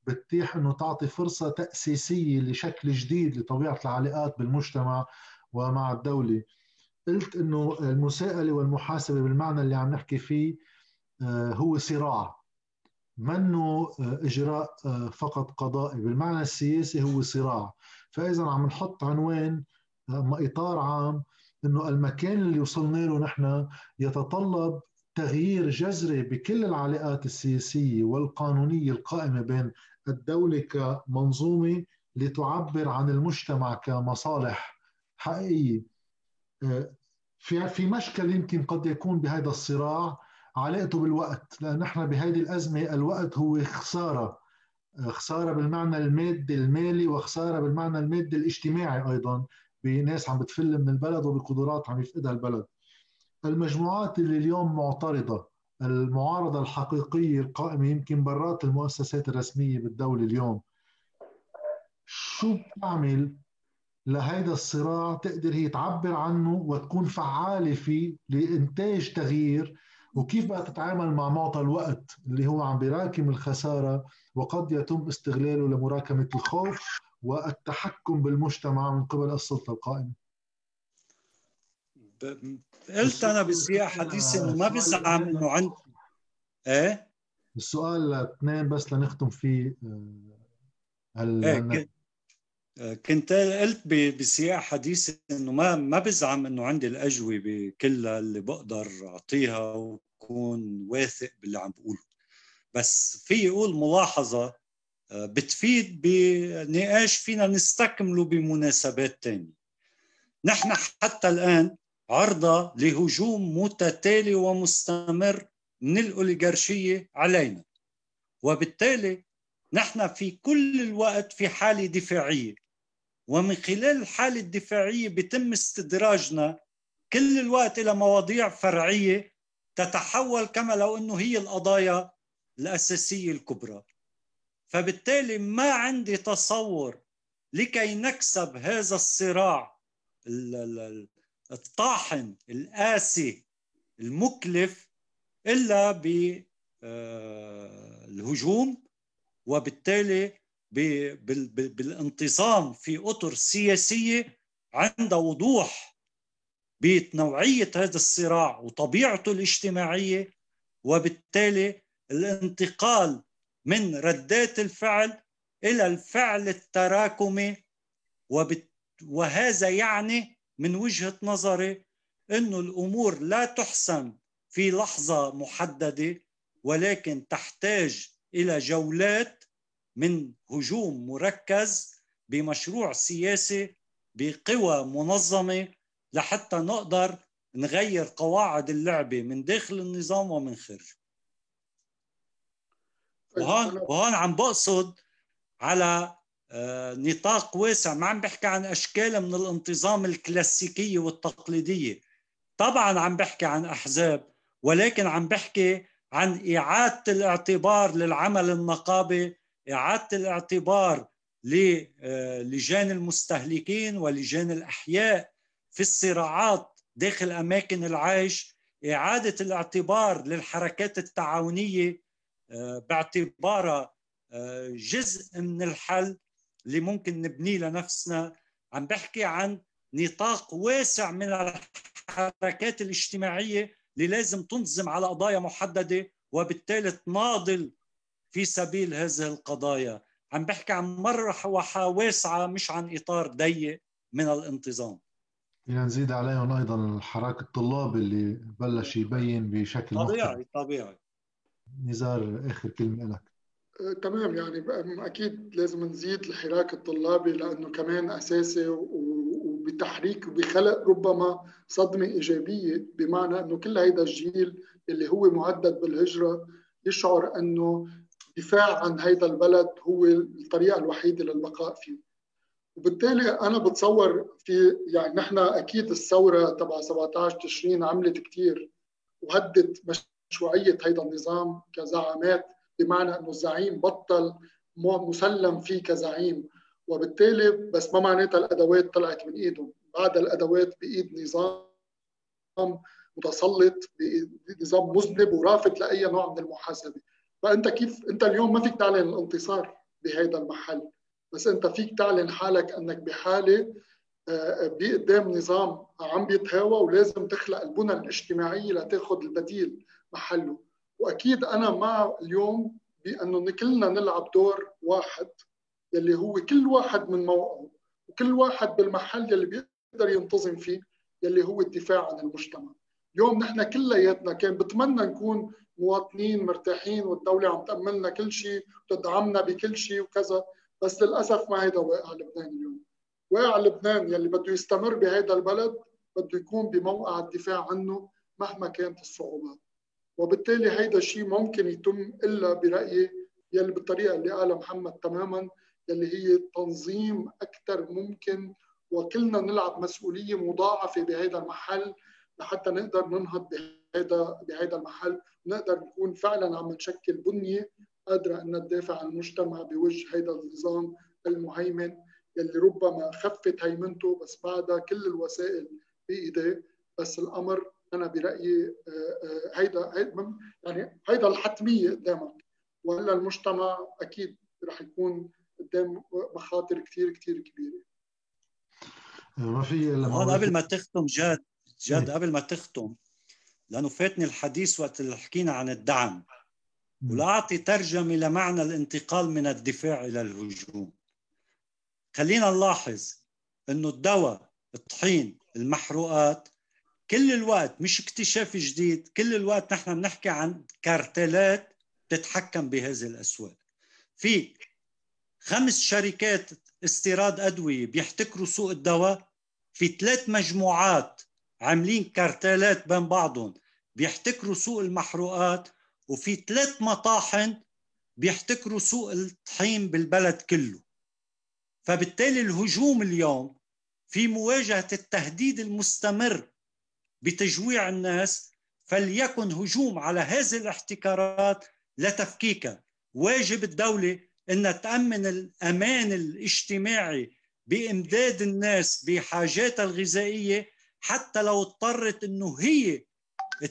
بتتيح إنه تعطي فرصة تأسيسية لشكل جديد لطبيعة العلاقات بالمجتمع ومع الدولة. قلت إنه المساءلة والمحاسبة بالمعنى اللي عم نحكي فيه آه، هو صراع. منه آه، إجراء آه، فقط قضائي. بالمعنى السياسي هو صراع. فإذا عم نحط عنوان إطار عام إنه المكان اللي وصلنا له نحن يتطلب تغيير جذري بكل العلاقات السياسية والقانونية القائمة بين الدولة كمنظومة لتعبر عن المجتمع كمصالح حقيقية. آه، في في مشكل يمكن قد يكون بهذا الصراع علاقته بالوقت لأن نحن بهذه الأزمة الوقت هو خسارة آه، خسارة بالمعنى المادي المالي وخسارة بالمعنى المادي الاجتماعي أيضا بناس عم بتفل من البلد وبقدرات عم يفقدها البلد. المجموعات اللي اليوم معترضة المعارضة الحقيقية القائمة يمكن برات المؤسسات الرسمية بالدولة اليوم. شو بتعمل لهيدا الصراع؟ تقدر هي تعبر عنه وتكون فعالة فيه لإنتاج تغيير؟ وكيف بقى تتعامل مع معطى الوقت اللي هو عم بيراكم الخسارة وقد يتم استغلاله لمراكمة الخوف والتحكم بالمجتمع من قبل السلطة القائمة؟ قلت أنا بسياق حديثي إنه ما بزعم إنه عند إيه؟ السؤال اثنين بس لنختم فيه آه، هل إيه كنت قلت بسياق حديثي إنه ما ما بزعم إنه عندي الأجوبة كلها اللي بقدر أعطيها وكون واثق باللي عم بقوله. بس في أقول ملاحظة آه، بتفيد بنقاش فينا نستكمله بمناسبات تانية. نحن حتى الآن عرضة لهجوم متتالي ومستمر من الأوليغارشية علينا. وبالتالي نحن في كل الوقت في حالة دفاعية. ومن خلال الحالة الدفاعية بتم استدراجنا كل الوقت إلى مواضيع فرعية تتحول كما لو أنه هي القضايا الأساسية الكبرى. فبالتالي ما عندي تصور لكي نكسب هذا الصراع الطاحن القاسي المكلف إلا بالهجوم آه، وبالتالي بالانتظام في أطر سياسية عند وضوح بنوعيه هذا الصراع وطبيعته الاجتماعية وبالتالي الانتقال من ردات الفعل إلى الفعل التراكمي وهذا يعني من وجهة نظري إنه الأمور لا تحسم في لحظة محددة ولكن تحتاج إلى جولات من هجوم مركز بمشروع سياسي بقوى منظمة لحتى نقدر نغير قواعد اللعبه من داخل النظام ومن خارجه وهون وهون عم بقصد على نطاق واسع. ما عم بحكي عن أشكال من الانتظام الكلاسيكية والتقليدية. طبعا عم بحكي عن أحزاب ولكن عم بحكي عن إعادة الاعتبار للعمل النقابي إعادة الاعتبار للجان المستهلكين ولجان الأحياء في الصراعات داخل أماكن العيش إعادة الاعتبار للحركات التعاونية آه، باعتبارها آه، جزء من الحل. اللي ممكن نبنيه لنفسنا. عم بحكي عن نطاق واسع من الحركات الاجتماعية اللي لازم تنظم على قضايا محددة وبالتالي تناضل في سبيل هذه القضايا. عم بحكي عن مرحوحة واسعة مش عن إطار ضيق من الانتظام. فينا نزيد عليهم أيضا حراك الطلاب اللي بلش يبين بشكل طبيعي مختلف. طبيعي. نزار آخر كلمة لك. تمام. يعني أكيد لازم نزيد الحراك الطلابي لأنه كمان أساسي وبتحريك وبخلق ربما صدمة إيجابية بمعنى إنه كل هيدا الجيل اللي هو معدد بالهجرة يشعر إنه دفاع عن هيدا البلد هو الطريقة الوحيدة للبقاء فيه. وبالتالي أنا بتصور في يعني نحن أكيد الثورة تبع 17 تشرين عملت كثير وهدت مشروعية هيدا النظام كزعامات بمعنى إنه الزعيم بطل مسلم فيه كزعيم. وبالتالي بس ما معناتها الأدوات طلعت من ايدهم بعد الأدوات بإيد نظام متسلط بنظام مذنب ورافض لأي نوع من المحاسبة. فأنت كيف أنت اليوم ما فيك تعلن الانتصار بهذا المحل. بس أنت فيك تعلن حالك أنك بحالة آه، بقدام نظام عم بيتهاوى ولازم تخلق البنى الاجتماعيه لتاخذ البديل محله. وأكيد أنا مع اليوم بأنه كلنا نلعب دور واحد يلي هو كل واحد من موقعه وكل واحد بالمحل يلي بيقدر ينتظم فيه يلي هو الدفاع عن المجتمع. اليوم نحن كلياتنا كان بتمنى نكون مواطنين مرتاحين والدولة عم تأملنا كل شيء وتدعمنا بكل شيء وكذا بس للأسف ما هيدا واقع لبنان اليوم. واقع لبنان يلي بده يستمر بهذا البلد بده يكون بموقع الدفاع عنه مهما كانت الصعوبات. وبالتالي هيدا الشيء ممكن يتم إلا برأيي يلي بالطريقة اللي قالها محمد تماما يلي هي تنظيم أكثر ممكن وكلنا نلعب مسؤولية مضاعفة بهذا المحل لحتى نقدر ننهض بهذا بهذا المحل نقدر نكون فعلا عم نشكل بنية قادرة ان تدافع عن المجتمع بوجه هذا النظام المهيمن يلي ربما خفت هيمنته بس بعدها كل الوسائل بإيديه بس الأمر أنا برأيي آه، آه، هيدا يعني هيدا الحتمية قدامك. والا المجتمع أكيد رح يكون قدام مخاطر كثير كثير كبيرة. ما في هون قبل ما تختم جاد جاد قبل ما تختم لأنه فاتني الحديث وقت اللي حكينا عن الدعم. ولاعطي ترجمة لمعنى الانتقال من الدفاع إلى الهجوم. خلينا نلاحظ إنه الدواء الطحين المحروقات كل الوقت مش اكتشاف جديد كل الوقت نحن بنحكي عن كارتلات تتحكم بهذه الأسواق. في خمس شركات استيراد أدوية بيحتكروا سوق الدواء في ثلاث مجموعات عاملين كارتلات بين بعضهم بيحتكروا سوق المحروقات وفي ثلاث مطاحن بيحتكروا سوق الطحين بالبلد كله. فبالتالي الهجوم اليوم في مواجهة التهديد المستمر بتجويع الناس فليكن هجوم على هذه الاحتكارات لتفكيكها واجب الدولة انها تأمن الأمان الاجتماعي بإمداد الناس بحاجاتها الغذائية حتى لو اضطرت إنه هي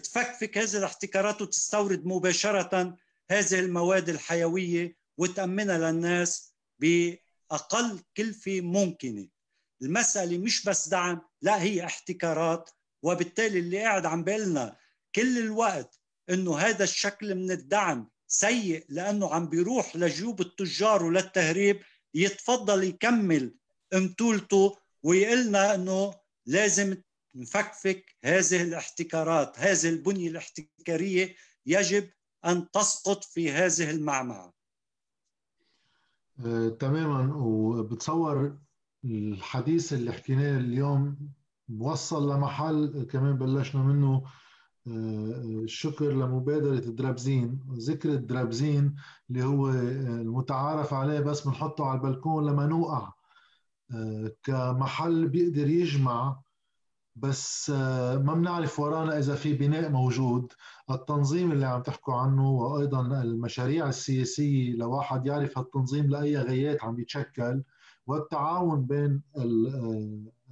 تفكفك هذه الاحتكارات وتستورد مباشرة هذه المواد الحيوية وتأمنها للناس بأقل كلفة ممكنة. المسألة مش بس دعم، لا هي احتكارات وبالتالي اللي قاعد عم بيقلنا كل الوقت إنه هذا الشكل من الدعم سيء لأنه عم بيروح لجيوب التجار وللتهريب يتفضل يكمل امتولته ويقلنا إنه لازم نفكفك هذه الاحتكارات هذه البنية الاحتكارية يجب أن تسقط في هذه المعمعة. آه، تماما. وبتصور الحديث اللي حكيناه اليوم وصل لمحل كمان بلشنا منه الشكر لمبادرة درابزين ذكر درابزين اللي هو المتعارف عليه بس بنحطه على البلكون لما نوقع كمحل بيقدر يجمع بس ما بنعرف ورانا إذا في بناء موجود. التنظيم اللي عم تحكوا عنه وأيضا المشاريع السياسية لواحد يعرف هالتنظيم لأي غايات عم بيتشكل والتعاون بين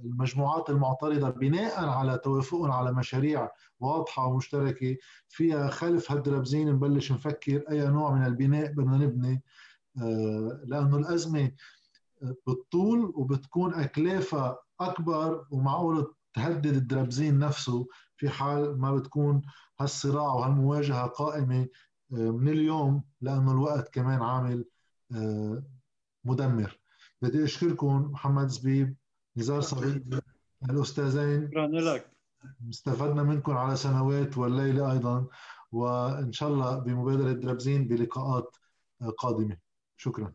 المجموعات المعترضة بناء على توافقهم على مشاريع واضحة ومشتركة فيها خلف هالدرابزين نبلش نفكر أي نوع من البناء بدنا نبني. آه، لأنه الأزمة بتطول وبتكون أكلافها أكبر ومعقول تهدد الدرابزين نفسه في حال ما بتكون هالصراع وهالمواجهة قائمة آه، من اليوم لأنه الوقت كمان عامل آه، مدمر. بدي أشكركم محمد زبيب. نزار صغير. الاستاذين شكرا لك. استفدنا منكم على سنوات والليلة أيضا وإن شاء الله بمبادرة دربزين بلقاءات قادمة. شكرا.